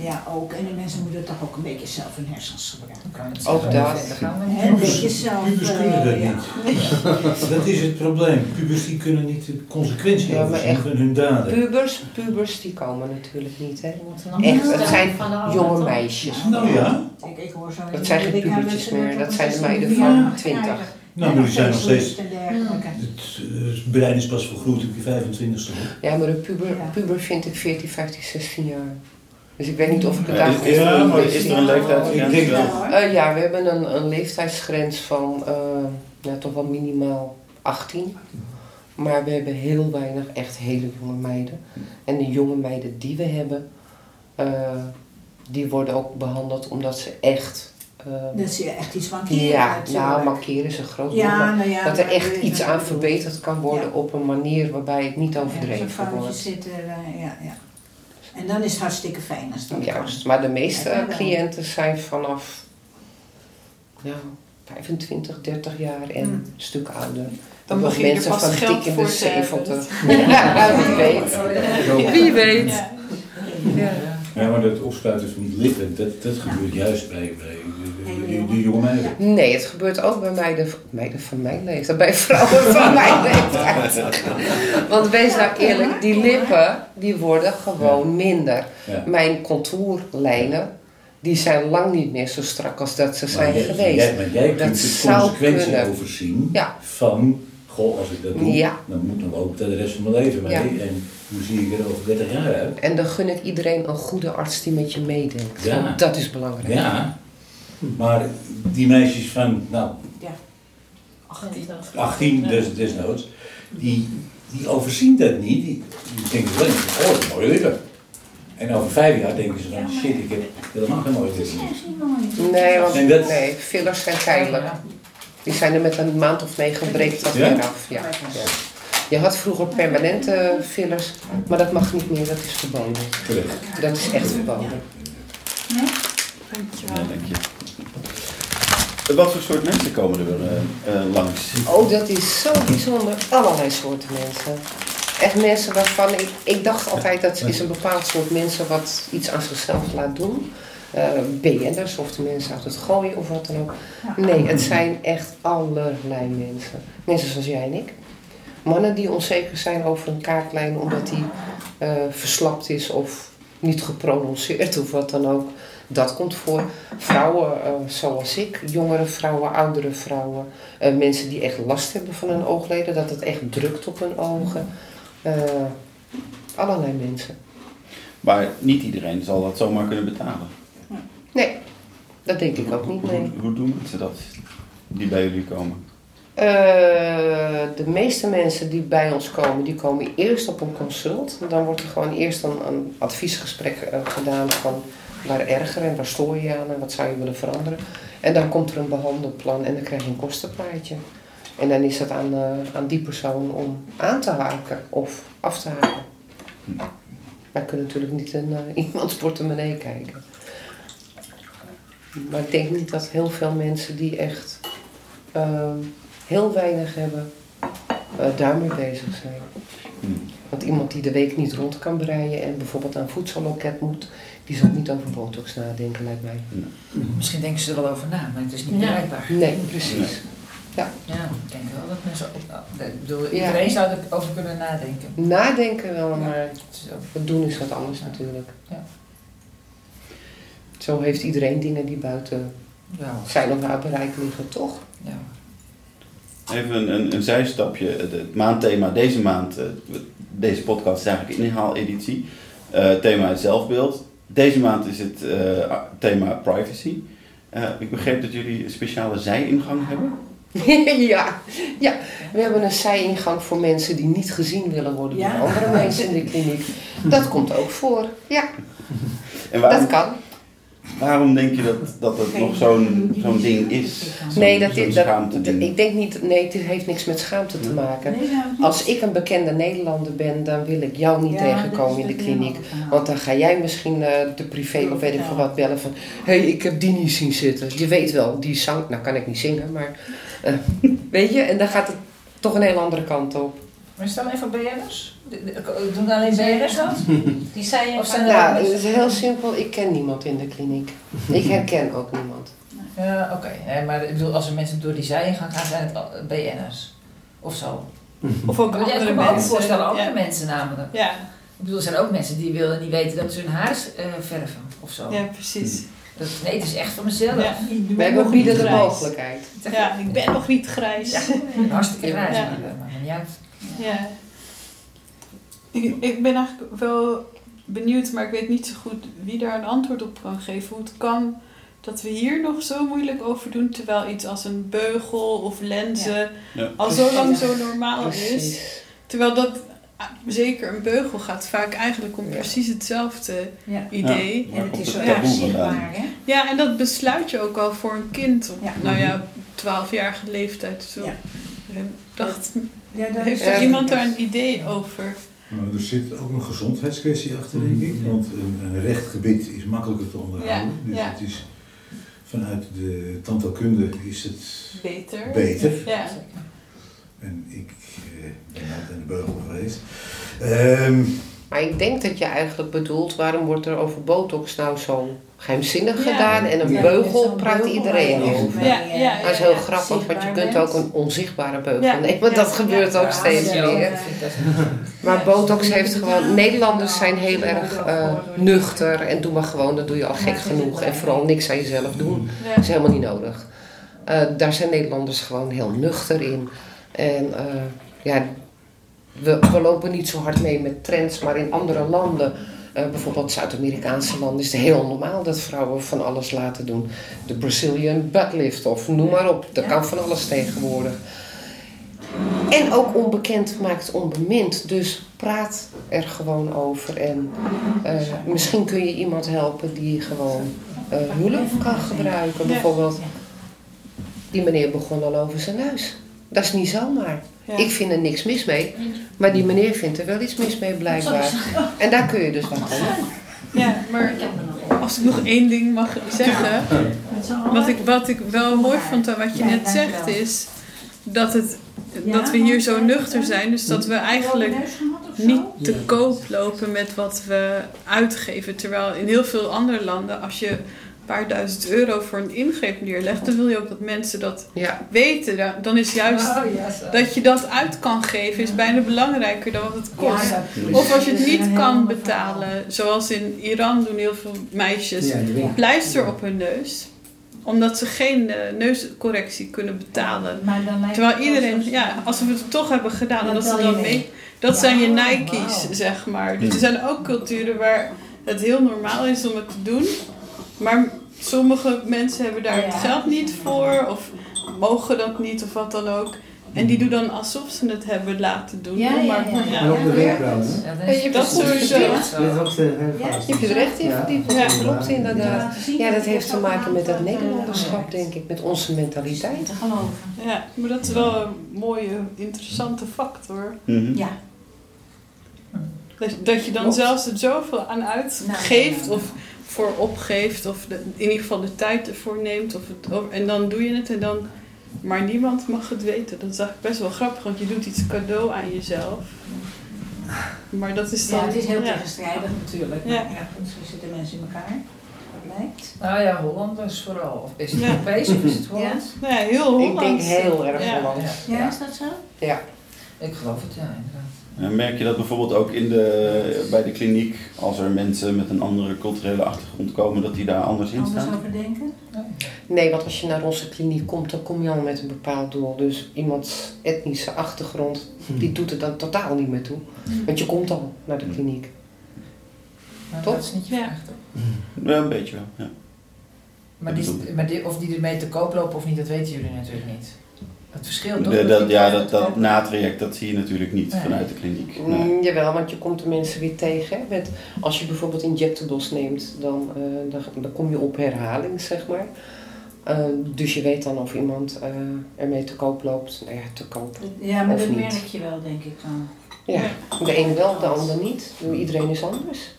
Ja, ook. En de mensen moeten toch ook een beetje zelf hun hersens gebruiken. Ook dat. verder gaan we Hè, niet. Een beetje zelf. Pubers eh, kunnen dat niet. Dat is het probleem. Pubers die kunnen niet de consequentie Ja, echt van hun daden. Pubers, pubers die komen natuurlijk niet. Hè. We moeten nog Echt, het zijn jonge meisjes. Nou ja, Ik, ik hoor zo Dat zijn geen pubertjes meer, dat zijn de meiden van verjaardag 20. krijgen. nou, maar die zijn nog steeds... dergelijke. Het eh, brein is pas vergroeid op je 25ste. hoor. Ja, maar een puber, puber vind ik 14, 15, 16 jaar. Dus ik weet niet of ik het Ja, daar is- goed is er voor een- is er leeftijdsgrens? Ja. Eh, ja, we hebben een, een leeftijdsgrens van eh, ja, toch wel minimaal 18. Maar we hebben heel weinig echt hele jonge meiden. En de jonge meiden die we hebben, eh, die worden ook behandeld omdat ze echt... Dat ze echt iets mankeren. ja, natuurlijk. nou, mankeren is een groot Ja, nou ja, dat er echt iets aan verbeterd kan worden Ja. op een manier waarbij het niet Ja, overdreven wordt. zit er, eh, ja, ja. En dan is het hartstikke fijn als dat Juist, maar de meeste cliënten zijn vanaf ja, 25, 30 jaar en een stuk ouder. Dan Ook begin je er mensen pas van geld dik in voor de te hebben. 70. Ja, wie weet. Wie weet. Ja. Maar dat opspuiten van die lippen, dat, dat gebeurt juist bij, bij de, de jonge meiden. Nee, het gebeurt ook bij meiden, meiden van mijn leeftijd, bij vrouwen van mijn leeftijd. Want wees nou eerlijk, die lippen die worden gewoon minder. Mijn contourlijnen, die zijn lang niet meer zo strak als dat ze zijn jij, geweest. Jij, maar jij Dat kunt de zou consequentie kunnen. overzien Ja. van, goh, als ik dat doe, Ja. dan moet dan ook de rest van mijn leven mee. Ja. En hoe zie ik er over 30 jaar uit? En dan gun ik iedereen een goede arts die met je meedenkt. Dat is belangrijk. Ja, maar die meisjes van, nou, 20. 18 des, desnoods, die, die overzien dat niet. Die, die denken alleen, oh, dat is mooie lippen. En over vijf jaar denken ze van, shit, ik heb helemaal geen mooie mooi. Nee, want En dat- nee, fillers zijn tijdelijk. Die zijn er met een maand of negen breekt dat Ja? weer af. Ja. Ja. Je had vroeger permanente fillers, maar dat mag niet meer, dat is verboden. Terecht. Dat is echt verboden. Dankjewel. Ja, dank je. Wat voor soort mensen komen er eh, eh, langs? Oh, dat is zo bijzonder. Allerlei soorten mensen. Echt mensen waarvan ik, ik dacht altijd dat is een bepaald soort mensen wat iets aan zichzelf laat doen. Eh BN'ers of de mensen uit het gooien of wat dan ook. Nee, het zijn echt allerlei mensen. Mensen zoals jij en ik. Mannen die onzeker zijn over een kaartlijn omdat die eh, verslapt is of niet geprononceerd of wat dan ook. Dat komt voor. Vrouwen eh, zoals ik, jongere vrouwen, oudere vrouwen. eh, mensen die echt last hebben van hun oogleden, dat het echt drukt op hun ogen. Eh, allerlei mensen. Maar niet iedereen zal dat zomaar kunnen betalen. Nee, dat denk ik ook niet. Hoe, hoe doen mensen dat, die bij jullie komen? De meeste mensen die bij ons komen, die komen eerst op een consult. Dan wordt er gewoon eerst een, een adviesgesprek gedaan van waar erger en waar stoor je aan en wat zou je willen veranderen. En dan komt er een behandelplan en dan krijg je een kostenplaatje. En dan is het aan, eh, aan die persoon om aan te haken of af te haken. Wij kunnen natuurlijk niet in eh, iemands portemonnee kijken. Maar ik denk niet dat heel veel mensen die echt ehm, heel weinig hebben, eh daarmee bezig zijn. Hmm. Want iemand die de week niet rond kan breien en bijvoorbeeld aan een voedselloket moet, die zal niet over botox nadenken, lijkt mij. Misschien denken ze er wel over na, maar het is niet Ja. bereikbaar. Nee, precies. Ja, ik denk wel dat mensen ook, nou, ik bedoel, Ja. iedereen zou erover kunnen nadenken. Nadenken wel, maar Het is ook- het doen is wat anders natuurlijk. Ja. Zo heeft iedereen dingen die buiten Ja, zijn of haar bereik liggen, toch? ja. Even een, een, een zijstapje. Het, het maandthema deze maand, eh, deze podcast is eigenlijk een inhaaleditie. Eh, thema is zelfbeeld. Deze maand is het eh, thema privacy. Eh, ik begreep dat jullie een speciale zijingang hebben. ja, ja, we hebben een zijingang voor mensen die niet gezien willen worden door Ja. andere mensen in de kliniek. Dat komt ook voor. Ja, En dat waarom, kan. Waarom denk je dat dat het nog zo'n zo'n ding is? Zo'n- Nee, dat, is, dat, schaamte ding. ik denk niet, nee, het heeft niks met schaamte te maken. Nou. Als ik een bekende Nederlander ben, dan wil ik jou niet Ja, tegenkomen in de kliniek. Want dan ga jij misschien eh, de privé of weet ik veel wat bellen van... Hé, hey, ik heb die niet zien zitten. Je weet wel, die zang... Nou kan ik niet zingen, maar... eh, weet je, en dan gaat het toch een heel andere kant op. Maar is dat alleen voor BN'ers? De- Doen alleen BN'ers dat? Die zei je Of van- zijn ook het mensen- is heel simpel. Ik ken niemand in de kliniek. Ik herken ook niemand. Ja, oké. Nee, maar ik bedoel, als er mensen door die zijingang gaan, zijn het al- BN'ers. Of zo. Of ook Maar ja, ik andere kan me ook mensen. voorstellen, andere ja. mensen namelijk. Ja, Ik bedoel, er zijn ook mensen die willen niet weten dat ze hun haar eh, verven of zo. ja, precies. Dat, nee, het is echt voor mezelf. Ja. Wij hebben bieden de grijs. mogelijkheid. Ja, ik ben nog niet grijs. Ja, hartstikke grijs, Ja. maar me niet uit. Ja. Ik, ik ben eigenlijk wel benieuwd, maar ik weet niet zo goed wie daar een antwoord op kan geven. Hoe het kan dat we hier nog zo moeilijk over doen, terwijl iets als een beugel of lenzen Ja. al zo lang zo normaal is. Terwijl dat, ah, zeker een beugel gaat vaak eigenlijk om Ja. precies hetzelfde Ja. idee. Ja. En het is zo erg zichtbaar, hè? Ja, en dat besluit je ook al voor een kind op, Ja. nou ja, 12-jarige leeftijd. Zo. Ja. Ik dacht, Ja, dat heeft er iemand daar een idee over? Maar er zit ook een gezondheidskwestie achter, denk ik. Want een, een recht gebit is makkelijker te onderhouden. Ja, dus ja. het is vanuit de tandheelkunde is het Beter. beter. Ja. En ik eh, ben nooit aan de beugel geweest. Ehm, Maar ik denk dat je eigenlijk bedoelt, waarom wordt er over botox nou zo geheimzinnig Ja. gedaan en een Ja, beugel praat beugel iedereen over. Ja, ja, Dat is heel ja. grappig, want je kunt ook een onzichtbare beugel Ja. nemen. Want Ja. dat gebeurt Ja. ook steeds Ja. meer. Maar Ja. botox heeft gewoon... Nederlanders zijn heel erg eh, nuchter en doe maar gewoon, dat doe je al gek genoeg. En vooral niks aan jezelf doen. Ja. Dat is helemaal niet nodig. Eh, daar zijn Nederlanders gewoon heel nuchter in. En eh, ja, we, we lopen niet zo hard mee met trends, maar in andere landen, eh, bijvoorbeeld Zuid-Amerikaanse landen, is het heel normaal dat vrouwen van alles laten doen. De Brazilian butt lift of noem maar op. Dat kan van alles tegenwoordig. En ook onbekend maakt onbemind. Dus praat er gewoon over. En eh, misschien kun je iemand helpen die gewoon eh, hulp kan gebruiken. Bijvoorbeeld, die meneer begon al over zijn neus. Dat is niet zomaar. Ja. Ik vind er niks mis mee. Maar die meneer vindt er wel iets mis mee blijkbaar. En daar kun je dus wat aan. Ja, maar als ik nog één ding mag zeggen. Wat ik, wat ik wel mooi vond aan wat je net zegt is dat, het, dat we hier zo want, nuchter eh, zijn. Dus dat we eigenlijk niet te koop lopen met wat we uitgeven. Terwijl in heel veel andere landen, als je paar duizend euro voor een ingreep neerlegt, dan wil je ook dat mensen dat Ja, weten. Dan- is juist Oh, dat je dat uit kan geven, is bijna belangrijker dan wat het kost. Ja, Of als je het niet kan betalen, zoals in Iran doen heel veel meisjes pleister op hun neus, omdat ze geen eh, neuscorrectie kunnen betalen. Maar dan lijkt Terwijl iedereen, ja, als we het toch hebben gedaan, Dan dat ze dan mee. Dat Ja, zijn je. Nike's, zeg maar. Dus er zijn ook culturen waar het heel normaal is om het te doen, maar sommige mensen hebben daar het Ja. geld niet voor, of mogen dat niet, of wat dan ook. En die doen dan alsof ze het hebben laten doen. Ja, ja, maar, ja. En ook de wenkbrauwen. hè? Ja, Ja, het goed sowieso. Ja, vast. je er echt in Ja. verdiept. Ja. Dat klopt inderdaad. Ja, dat het heeft te maken met het aantal, Nederlanderschap, denk ik. Met onze mentaliteit. Geloven. Ja, maar dat is wel een mooie, interessante factor. Mhm. Ja. Dat, dat je dan zelfs er zoveel aan uitgeeft Nou, of voor opgeeft of de- in ieder geval de tijd ervoor neemt. Of het, of- en dan doe je het en dan... Maar niemand mag het weten. Dat is eigenlijk best wel grappig, want je doet iets cadeau aan jezelf. Maar dat is dan... Ja, het is heel ja. tegenstrijdig natuurlijk. Ja. Maar ja, misschien zitten mensen in elkaar. Dat lijkt. Nou ja, Hollanders vooral. Of is het Ja. Europees of is het Hollands? Ja, heel Ik Hollands. denk heel erg Ja. Hollands. Ja, is dat zo? Ja. Ik geloof het, ja, inderdaad. En merk je dat bijvoorbeeld ook in de, bij de kliniek, als er mensen met een andere culturele achtergrond komen, dat die daar anders in Anders staan? over denken? Nee, want als je naar onze kliniek komt, dan kom je al met een bepaald doel. Dus iemands etnische achtergrond, die doet er dan totaal niet meer toe. Want je komt al naar de kliniek. Maar Toch? dat is niet je vraag, toch? Ja, een beetje wel. Ja. Maar, die, maar die, of die ermee te koop lopen of niet, dat weten jullie natuurlijk niet. Het verschil toch? De- dat, ja, dat, dat natraject, dat zie je natuurlijk niet Nee. vanuit de kliniek. Nee. Mm, jawel, want je komt de mensen weer tegen. hè, Met, als je bijvoorbeeld injectables neemt, dan, eh, dan, dan kom je op herhaling, zeg maar. Eh, dus je weet dan of iemand eh, ermee te koop loopt. Nou ja, te koop. Ja, maar Of dat niet. merk je wel, denk ik dan. Ja, de een wel, de ander niet. Iedereen is anders.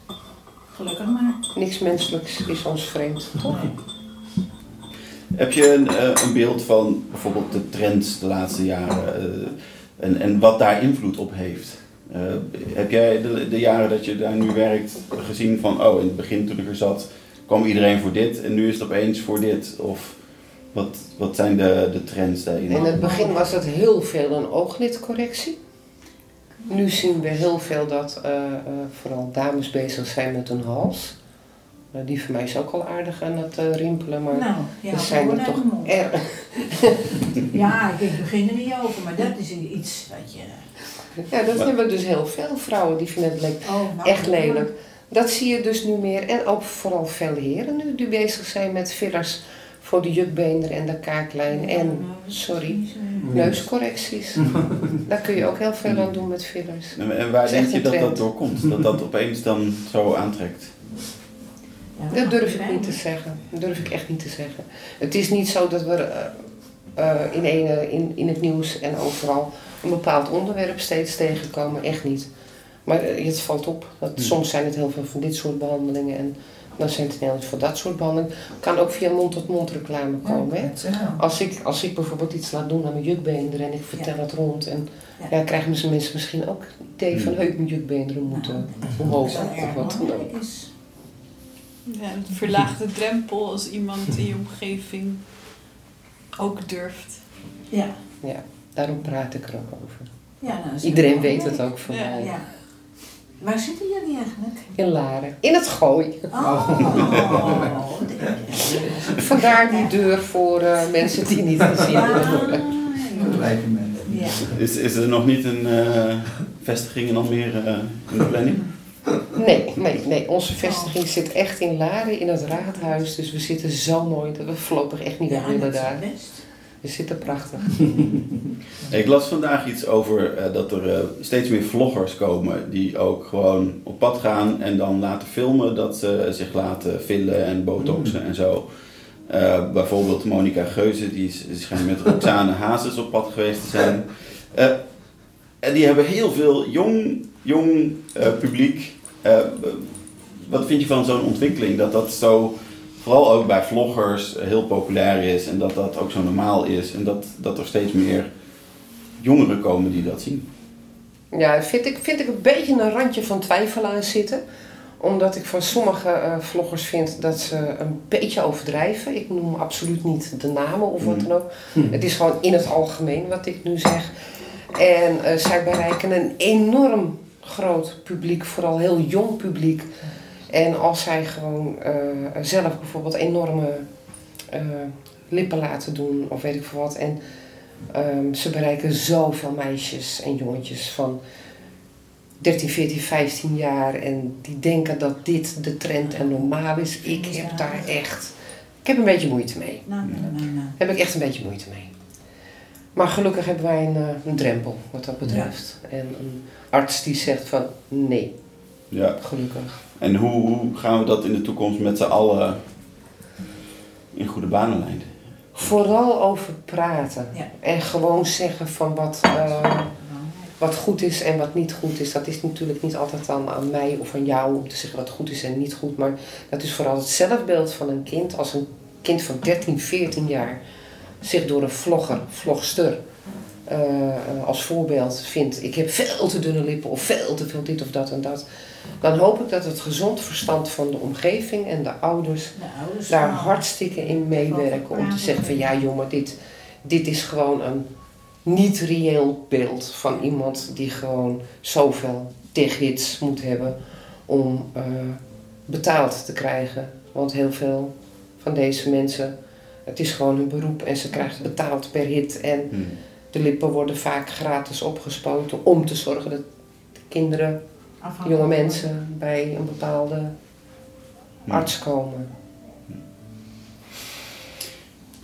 Gelukkig maar. Niks menselijks is ons vreemd, toch? Nee. Heb je een, eh, een beeld van bijvoorbeeld de trends de laatste jaren eh, en, en wat daar invloed op heeft? Eh, heb jij de, de jaren dat je daar nu werkt gezien van, oh in het begin toen ik er zat kwam iedereen voor dit en nu is het opeens voor dit? Of wat, wat zijn de, de trends daarin? In het begin was het heel veel een ooglidcorrectie. Nu zien we heel veel dat vooral dames bezig zijn met hun hals. Eh, die van mij is ook al aardig aan het eh, rimpelen, maar Nou, ja, er zijn er toch erg. Ja, ik begin er niet over, maar dat is iets wat je... Ja, dat Maar- hebben dus heel veel vrouwen die vinden het le- Oh, nou, echt lelijk. Dat zie je dus nu meer. En ook vooral veel heren nu die bezig zijn met fillers voor de jukbeenderen en de kaaklijn. En, nou, sorry, neuscorrecties. Daar kun je ook heel veel aan doen met fillers. En, waar denk je dat dat trend. door komt? Dat dat opeens dan zo aantrekt? Ja, Dat durf ik niet te zeggen. Dat durf ik echt niet te zeggen. Het is niet zo dat we eh, eh, in, een, in, in het nieuws en overal een bepaald onderwerp steeds tegenkomen. Echt niet. Maar eh, het valt op. Dat, Hmm. Soms zijn het heel veel van dit soort behandelingen. En dan zijn het heel veel voor dat soort behandelingen. kan ook via mond-tot-mond reclame komen. Hè? Als ik, als ik bijvoorbeeld iets laat doen aan mijn jukbeenderen en ik vertel het rond. En Ja. ja, krijgen mensen misschien ook het idee van Hmm. heuk mijn jukbeenderen moeten omhoog. Of wat dan ook. Ja, het verlaagt de drempel als iemand in je omgeving ook durft. Ja. Ja, daarom praat ik er ook over. ja nou, Iedereen weet het ook van Ja, mij. Ja. Waar zitten jullie eigenlijk? In Laren. In het gooi. Oh, Vandaar die deur voor eh, mensen die niet gezien willen worden. Mensen. Ja. Is, is er nog niet een eh, vestiging in Almere eh, in de planning? Nee, nee, nee. Onze vestiging zit echt in Laren, in het raadhuis. Dus we zitten zo mooi dat we voorlopig echt niet Ja, willen daar. We zitten prachtig. Ik las vandaag iets over eh, dat er eh, steeds meer vloggers komen die ook gewoon op pad gaan en dan laten filmen dat ze zich laten fillen en botoxen en zo. Eh, bijvoorbeeld Monica Geuze, die, is, die schijnt met Roxane Hazes op pad geweest te zijn. Eh, en die hebben heel veel jong, jong eh, publiek. Eh, wat vind je van zo'n ontwikkeling? Dat dat zo, vooral ook bij vloggers, eh, heel populair is en dat dat ook zo normaal is. En dat, dat er steeds meer jongeren komen die dat zien. Ja, vind ik, vind ik een beetje een randje van twijfel aan zitten. Omdat ik van sommige eh, vloggers vind dat ze een beetje overdrijven. Ik noem absoluut niet de namen of wat dan ook. Het is gewoon in het algemeen wat ik nu zeg. En eh, zij bereiken een enorm groot publiek, vooral heel jong publiek. En als zij gewoon eh, zelf bijvoorbeeld enorme eh, lippen laten doen of weet ik veel wat. En ehm, ze bereiken zoveel meisjes en jongetjes van 13, 14, 15 jaar. En die denken dat dit de trend en normaal is. Ik heb daar echt... Ik heb een beetje moeite mee. Nou, nou. Heb ik echt een beetje moeite mee. Maar gelukkig hebben wij een, eh, een drempel wat dat betreft. En een arts die zegt van nee, Ja. gelukkig. En hoe, hoe gaan we dat in de toekomst met z'n allen in goede banen leiden? Vooral over praten. Ja. En gewoon zeggen van wat, eh, wat goed is en wat niet goed is. Dat is natuurlijk niet altijd dan aan mij of aan jou om te zeggen wat goed is en niet goed. Maar dat is vooral het zelfbeeld van een kind. Als een kind van 13, 14 jaar zich door een vlogger, vlogster, eh, als voorbeeld vindt. Ik heb veel te dunne lippen of veel te veel dit of dat en dat. Dan hoop ik dat het gezond verstand van de omgeving en de ouders De ouders daar hartstikke in meewerken om te zeggen van ja jongen, dit, dit is gewoon een niet reëel beeld van iemand die gewoon zoveel teghits moet hebben om eh, betaald te krijgen. Want heel veel van deze mensen, het is gewoon hun beroep en ze krijgen betaald per hit. En Hmm. de lippen worden vaak gratis opgespoten om te zorgen dat de kinderen, jonge mensen bij een bepaalde arts komen.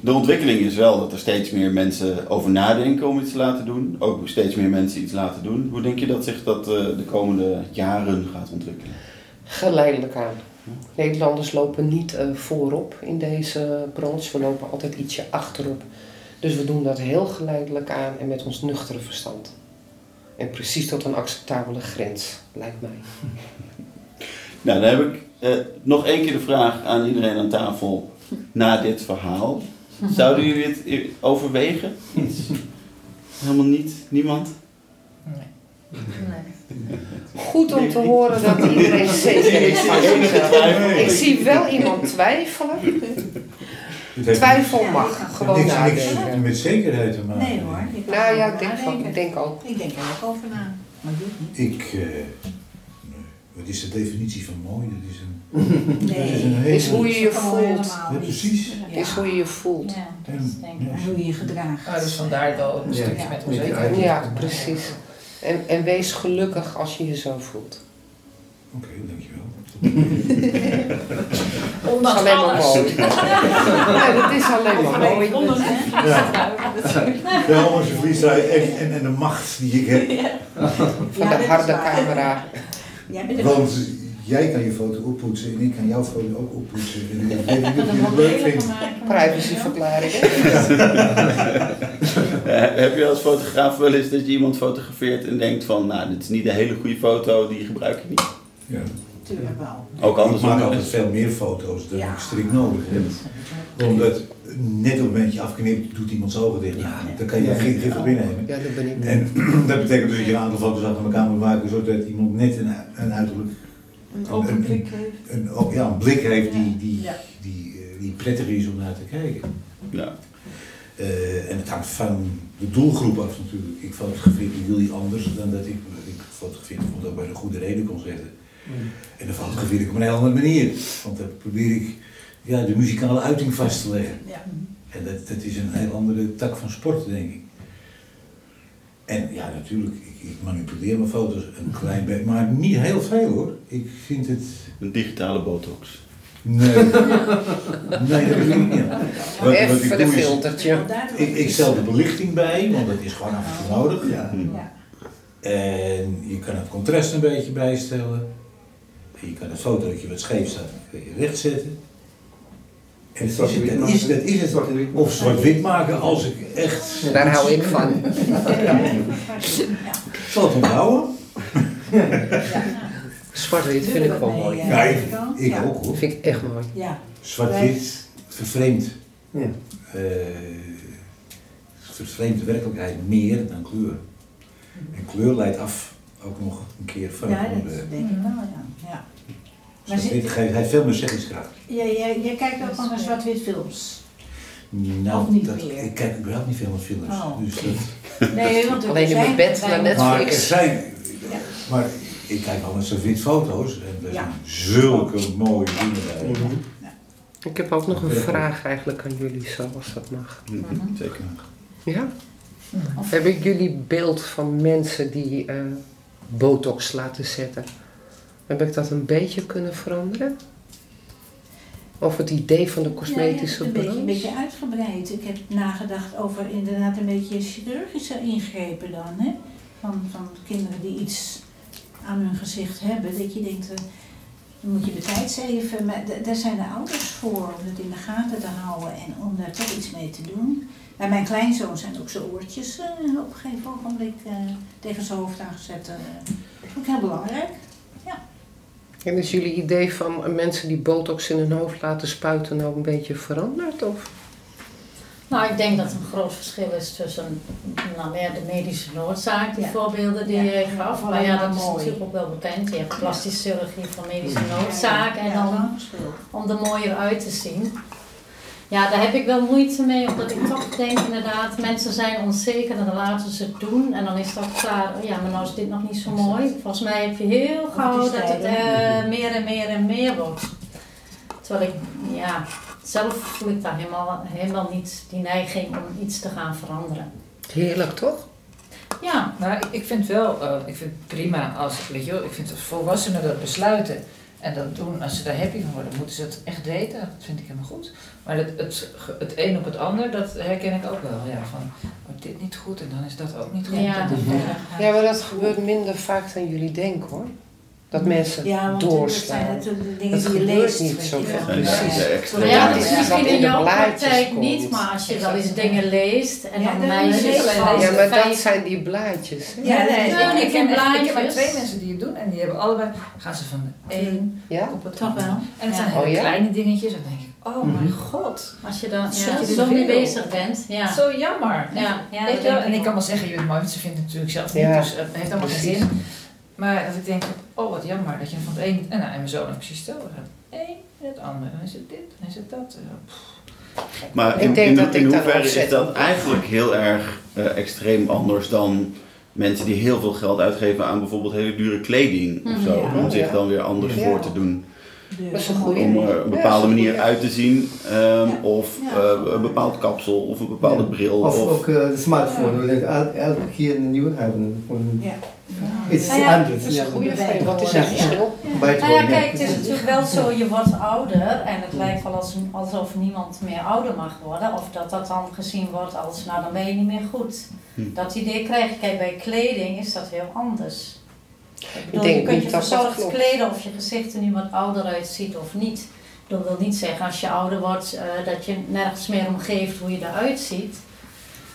De ontwikkeling is wel dat er steeds meer mensen over nadenken om iets te laten doen. Ook steeds meer mensen iets laten doen. Hoe denk je dat zich dat eh, de komende jaren gaat ontwikkelen? Geleidelijk aan. Nederlanders lopen niet eh, voorop in deze branche. We lopen altijd ietsje achterop. Dus we doen dat heel geleidelijk aan en met ons nuchtere verstand. En precies tot een acceptabele grens, lijkt mij. Nou, dan heb ik eh, nog één keer de vraag aan iedereen aan tafel na dit verhaal. Zouden jullie het overwegen? Helemaal niet? Niemand? Goed om te horen dat iedereen zeker is van zichzelf. Ik zie wel iemand twijfelen. Twijfel mag, gewoon niks, niks met zekerheid te maken. Nee hoor. Nou ja, ik denk, van, ik denk ook. Ik denk er ook over na. Maar doe het niet. Ik, eh, nee. wat is de definitie van mooi? Dat is een, dat is een Nee. hele... Is hoe je je dat voelt. Ja, precies. Ja. Is hoe je je voelt. Ja, dat is denk ik. En hoe je je gedraagt. Ah, dus vandaar wel een Ja. stukje met onzekerheid. Ja, precies. En, en wees gelukkig als je je zo voelt. Oké, dankjewel. Ondanks alleen maar alles. mooi. Ja, dat is alleen maar mooi. Ondanks Ja, de homosexualiteit en, en, en de macht die ik heb. Van Ja, de harde camera. Er Want jij kan je foto oppoetsen en ik kan jouw foto ook oppoetsen. En ik weet niet of Dat je is het leuk vindt. Privacyverklaring. Eh, heb je als fotograaf wel eens dat je iemand fotografeert en denkt van, nou, dit is niet een hele goede foto, die gebruik ik niet. Ja. natuurlijk wel. Ook Ik andersom. maak altijd veel meer foto's dan Ja. ik strikt nodig heb. Omdat net op het moment dat je afknipt, doet iemand zijn ogen dicht. Nou, dan kan je Ja. geen gif op innemen. Ja, dat ben ik. En dat betekent dus dat je een aantal foto's achter elkaar moet maken, zodat iemand net een, een uiterlijk, Een open blik heeft. een, ook- ja, een blik heeft die, die, Ja. die, eh, die prettig is om naar te kijken. Ja. Eh, en het hangt van de doelgroep af natuurlijk. Ik fotografeer jullie anders dan dat ik, ik fotografeer bijvoorbeeld ook bij een goede reden concerten. En dan fotografeer ik op een hele andere manier. Want dan probeer ik ja, de muzikale uiting vast te leggen. Ja. En dat, dat is een heel andere tak van sport, denk ik. En ja, natuurlijk, ik, ik manipuleer mijn foto's een klein beetje, maar niet heel veel hoor. Ik vind het. Een digitale botox. Nee. nee, dat bedoel ik niet. Wat, wat ik Even de doe is, filtertje. ik, ik stel de belichting bij, want dat is gewoon af en toe nodig. Ja. Ja. En je kan het contrast een beetje bijstellen. En je kan het fotootje wat scheef staat kun je rechtzetten. En is, het, is, dat is het. Of zwart-wit maken als ik echt... Daar hou ik van. Ik zal het onthouden. Zwart-wit vind ik wel mooi. Ja, ik, ook hoor. Dat vind ik echt mooi. Ja. Zwart-wit vervreemdt. Ja. eh, vervreemdt de werkelijkheid meer dan kleur. En kleur leidt af ook nog een keer van Ja, het dat denk ik wel, ja. ja. Hij heeft veel meer zeggingskracht. Jij, jij, jij kijkt ook nog naar zwart-wit films. Nou, Of niet dat, meer? ik kijk überhaupt niet veel naar films. Oh. Dus dat, Nee, want Alleen in zijn mijn bed naar weinig- maar er Netflix. zijn, Ja. maar ik kijk wel naar zwart-wit foto's en er Ja. zijn zulke mooie dingen bij. Mhm. Ik heb ook nog een vraag eigenlijk aan jullie, zo als dat mag. Mhm, Zeker. Ja? Hebben jullie beeld van mensen die eh, botox laten zetten? Heb ik dat een beetje kunnen veranderen? Of het idee van de cosmetische ja, ja, een, beetje, een beetje uitgebreid. Ik heb nagedacht over inderdaad een beetje chirurgische ingrepen dan. Hè? Van, van kinderen die iets aan hun gezicht hebben. Dat je denkt, eh, dan moet je de tijd even. Maar daar zijn de ouders voor om het in de gaten te houden en om daar toch iets mee te doen. Bij mijn kleinzoon zijn ook zijn oortjes eh, op een gegeven ogenblik eh, tegen zijn hoofd aangezet. dat is ook heel belangrijk. En is jullie idee van mensen die botox in hun hoofd laten spuiten nou een beetje veranderd? Of? Nou, ik denk dat er een groot verschil is tussen nou, meer de medische noodzaak, die Ja. voorbeelden die Ja. je gaf. Maar ja, dat is Mooi. natuurlijk ook wel bekend. Je hebt plastische chirurgie van medische noodzaak en dan om er mooier uit te zien. Ja, daar heb ik wel moeite mee, omdat ik toch denk inderdaad, mensen zijn onzeker en dan laten ze het doen. En dan is dat klaar, oh ja, maar nou is dit nog niet zo mooi. Volgens mij heb je heel gauw dat het eh, meer en meer en meer wordt. Terwijl ik, ja, zelf voel ik daar helemaal, helemaal niet die neiging om iets te gaan veranderen. Heerlijk toch? Ja, Nou, ik, vind wel, eh, ik vind het prima als, weet je wel, ik vind als volwassenen dat besluiten. En dat doen, als ze daar happy van worden, moeten ze het echt weten. Dat vind ik helemaal goed. Maar het, het, het een op het ander, dat herken ik ook wel. Ja, van, wordt dit niet goed en dan is dat ook niet goed. Ja, Dat is- ja. Ja, maar dat gebeurt minder vaak dan jullie denken hoor. Dat mensen Ja, want dat doorslaan. zijn het de dingen Dat die je leest. niet zo dat is Ja. ja, het is Ja, misschien dat in in de jouw blaadjes praktijk komt. niet, maar als je wel dat- eens dingen leest en Ja, dan dat meisjes van. Ja, maar dat zijn die blaadjes. hè? Ja, nee, Ja, ik, ik, ken, heb maar blaadjes. twee mensen die het doen en die hebben allebei, gaan ze van de een Ja? op het Toch andere. wel. En het Ja. zijn hele Oh ja? kleine dingetjes dan denk ik, oh mijn god, Als je dan ja, je er zo mee veel? bezig bent. Ja. zo jammer. Ja, ja, je wel? En ik kan wel zeggen, je bent mooi, want ze vindt het natuurlijk zelf niet, Ja, dus het heeft allemaal geen zin. Maar dat ik denk, oh wat jammer dat je van het een en, nou, en mijn zoon ook precies hetzelfde gaat. Eén en het andere, dan is het dit, dan is het dat. Maar Ik in, denk in, dat in ik daar hoeverre is dat eigenlijk heel erg eh, extreem anders dan mensen die heel veel geld uitgeven aan bijvoorbeeld hele dure kleding of Mhm. zo, Ja. om zich dan weer anders Ja. voor te doen. Een. Om er een bepaalde manier uit te zien, ehm, Ja. of Ja. eh, een bepaald kapsel, of een bepaalde Ja. bril. Of Of, ook eh, de smartphone, we elke keer een nieuwe hebben. Gewoon Ja. iets Nou ja, anders. Dat is een goede vraag. Wat is Ja. het verschil? Bij het Nou ja, kijk, het is natuurlijk wel zo, je wordt ouder en het lijkt wel als, alsof niemand meer ouder mag worden. Of dat dat dan gezien wordt als, nou dan ben je niet meer goed. Hm. Dat idee krijg je. Kijk, bij kleding is dat heel anders. Ik bedoel, denk je kunt niet je kleden of je gezicht er nu wat ouder uitziet of niet. Dat wil niet zeggen als je ouder wordt eh, dat je nergens meer om geeft hoe je eruit ziet.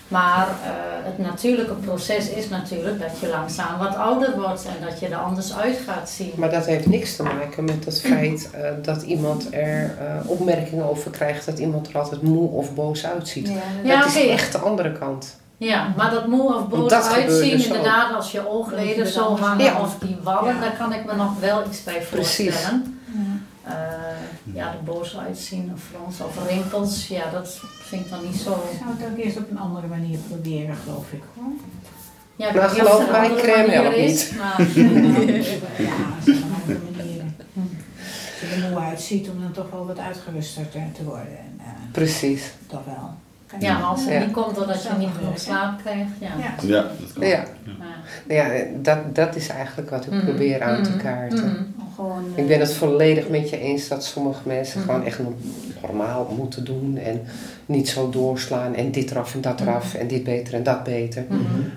Maar eh, het natuurlijke proces is natuurlijk dat je langzaam wat ouder wordt en dat je er anders uit gaat zien. Maar dat heeft niks te maken met het feit eh, dat iemand er opmerkingen over krijgt dat iemand er altijd moe of boos uitziet. Ja, dat is echt de andere kant. Ja, maar dat moe of boos uitzien, inderdaad, als je oogleden zo hangen Ja. of die wallen, Ja. daar kan ik me nog wel iets bij Precies. voorstellen. Eh, ja, de boos uitzien of frons of rimpels, ja, dat vind ik dan niet zo. Ik zou het ook eerst op een andere manier proberen, geloof ik. Hoor. Ja, ik of geloof mij, crème helpt niet. Maar, Ja, dat is een andere manier. Als je er moe uitziet om dan toch wel wat uitgeruster te, worden. En, eh, Precies. toch wel. Ja, maar als het Ja. niet komt doordat je niet genoeg slaap krijgt, ja. Ja. ja, dat kan. Ja, ja dat, dat is eigenlijk wat ik Mhm, probeer aan te mhm, kaarten. mhm. Om gewoon, Ik eh, ben het volledig met je eens dat sommige mensen gewoon echt no- normaal moeten doen en niet zo doorslaan en dit eraf en dat eraf en dit beter en dat beter.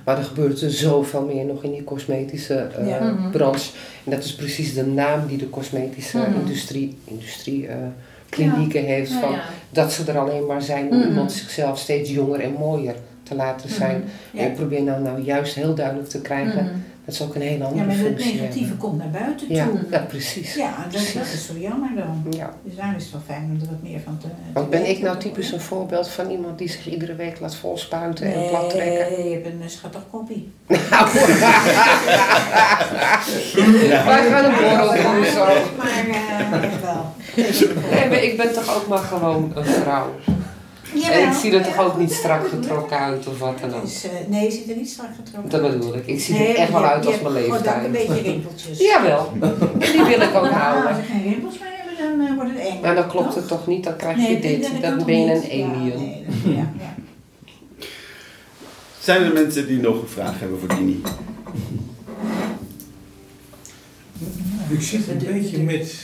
Maar er gebeurt er zoveel meer nog in die cosmetische eh, Ja. Branche. En dat is precies de naam die de cosmetische industrie, industrie eh, klinieken heeft. Nou Van, ja. Dat ze er alleen maar zijn om iemand zichzelf steeds jonger en mooier te laten zijn. Ja. En ik probeer nou, nou juist heel duidelijk te krijgen dat ze ook een hele ja, andere maar het functie negatieve hebben. komt naar buiten Ja, toe. ja, precies. Ja, dat, dat is zo jammer dan. Ja. Dus daar is het wel fijn om er wat meer van te. te Want ben ik nou typisch een voorbeeld van iemand die zich iedere week laat volspuiten en plat trekken? Nee, je hebt een eh, schattig koppie. Wij gaan een borrel doen zo. Maar eh, wel. Nee, maar ik ben toch ook maar gewoon een vrouw. En ik zie er toch ook niet strak getrokken uit of wat dan ook. Dus, eh, nee, je ziet er niet strak getrokken Dat uit. bedoel ik. Ik zie Nee, er echt wel uit als mijn hebt gewoon ook een leeftijd. beetje rimpeltjes. Jawel, die wil ik ook Maar als houden. er geen rimpels meer hebben, dan eh, wordt het eng. Maar dan klopt het toch niet, dan krijg je Nee, dit. dat Dan ben je een alien. Ja, nee, dat- ja, ja. Zijn er mensen die nog een vraag hebben voor Dini? Ik zit een beetje met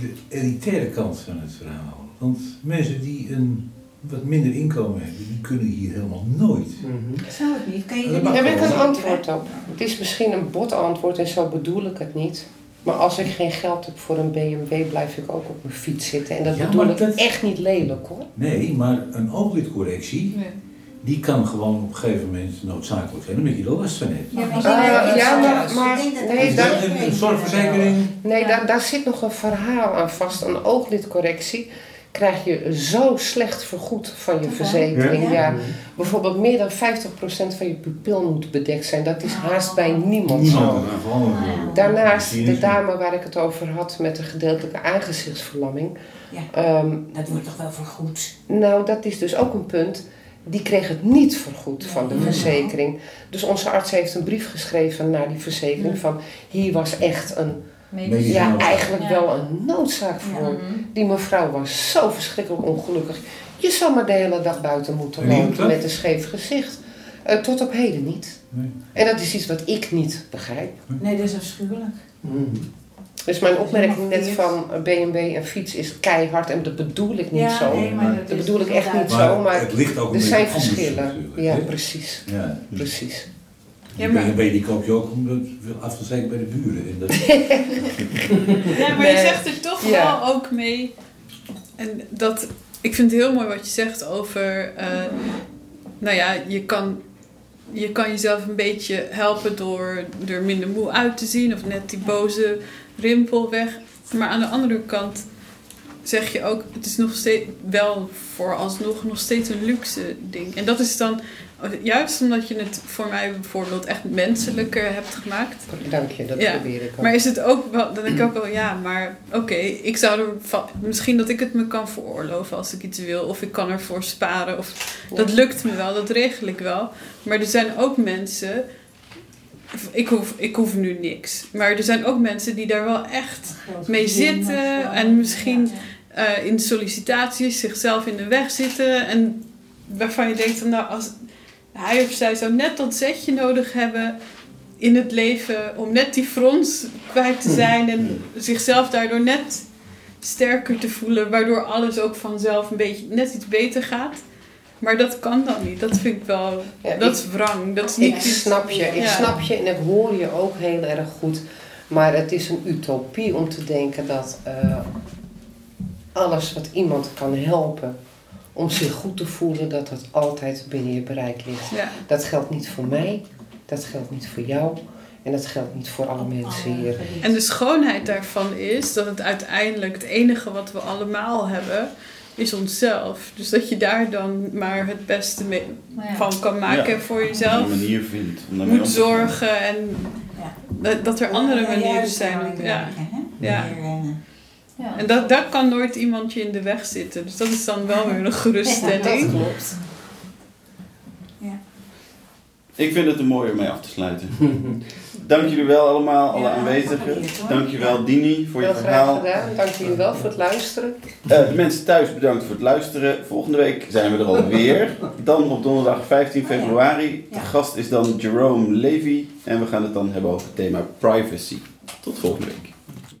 de elitaire kant van het verhaal. Want mensen die een wat minder inkomen hebben, die kunnen hier helemaal nooit. Mhm. Zou het niet? Kan je Daar heb ik een antwoord op. Het is misschien een bot antwoord en zo bedoel ik het niet. Maar als ik geen geld heb voor een BMW, blijf ik ook op mijn fiets zitten. En dat Ja, bedoel maar ik dat- echt niet lelijk hoor. Nee, maar een ooglidcorrectie, Ja. Die kan gewoon op een gegeven moment noodzakelijk zijn, omdat je er last van hebt. Ja, maar, Ah, ja, maar- nee, Is daar- dat een, een zorgverzekering? Nee, daar, daar zit nog een verhaal aan vast. Een ooglidcorrectie krijg je zo slecht vergoed van je verzekering. Ja. Ja. Bijvoorbeeld meer dan 50% van je pupil moet bedekt zijn. Dat is haast bij niemand Niemand. zo. Ah, eh, Daarnaast, de dame waar ik het over had met de gedeeltelijke aangezichtsverlamming. Ja. ehm, Dat wordt toch wel vergoed? nou, dat is dus ook een punt. Die kreeg het niet vergoed van de verzekering. Dus onze arts heeft een brief geschreven naar die verzekering van hier was echt een, Medisch. ja, eigenlijk Ja. wel een noodzaak voor. Die mevrouw was zo verschrikkelijk ongelukkig. Je zou maar de hele dag buiten moeten lopen met een scheef gezicht. Eh, tot op heden niet. Nee. En dat is iets wat ik niet begrijp. Nee, dat is afschuwelijk. Mhm. Dus mijn opmerking net van eh, BMW en fiets is keihard en dat bedoel ik niet Ja, zo. nee, maar dat, bedoel ik echt niet zo, maar het ligt ook een er zijn anders verschillen. Ja, precies. Ja. precies. Ja, maar- BMW die koop je ook om het af te bij de buren. En dat, Ja, maar je zegt er toch Ja. wel ook mee. En dat, ik vind het heel mooi wat je zegt over. eh, nou ja, je kan, je kan jezelf een beetje helpen door er minder moe uit te zien of net die boze rimpel weg. Maar aan de andere kant zeg je ook, het is nog steeds wel vooralsnog nog steeds een luxe ding. En dat is dan juist omdat je het voor mij bijvoorbeeld echt menselijker hebt gemaakt. Dank je, dat Ja, probeer ik ook. Maar is het ook wel, dan denk ik ook wel, ja, maar oké, ik zou er van, misschien dat ik het me kan veroorloven als ik iets wil, of ik kan ervoor sparen, of dat lukt me wel, dat regel ik wel. Maar er zijn ook mensen, ik hoef, ik hoef nu niks, maar er zijn ook mensen die daar wel echt mee zitten en misschien- Ja, ja. eh, in sollicitaties zichzelf in de weg zitten en waarvan je denkt, van, nou, als hij of zij zou net dat zetje nodig hebben in het leven om net die frons kwijt te zijn en zichzelf daardoor net sterker te voelen, waardoor alles ook vanzelf een beetje net iets beter gaat. Maar dat kan dan niet. Dat vind ik wel. Ja, dat ik- is wrang. Dat is niet Ik snap je, ik Ja. snap je en ik hoor je ook heel erg goed. Maar het is een utopie om te denken dat eh, alles wat iemand kan helpen om zich goed te voelen, dat dat altijd binnen je bereik ligt. Ja. Dat geldt niet voor mij, dat geldt niet voor jou en dat geldt niet voor alle mensen hier. En de schoonheid daarvan is dat het uiteindelijk het enige wat we allemaal hebben, is onszelf. Dus dat je daar dan maar het beste mee ja, van kan maken Ja. voor Een jezelf. manier vindt. om Moet om zorgen en Ja. dat, dat er andere Ja, manieren zijn. belangrijk Ja. Ja. En dat, daar kan nooit iemand je in de weg zitten. Dus dat is dan wel weer een geruststelling. Dat klopt. Ik vind het een mooie om mee af te sluiten. Dank jullie wel allemaal, alle aanwezigen. geleerd, hoor. Dankjewel Dini voor je verhaal. dank jullie wel voor het luisteren. Eh, de mensen thuis bedankt voor het luisteren. Volgende week zijn we er alweer. Dan op donderdag 15 februari. De gast is dan Jerome Levy. En we gaan het dan hebben over het thema privacy. Tot volgende week.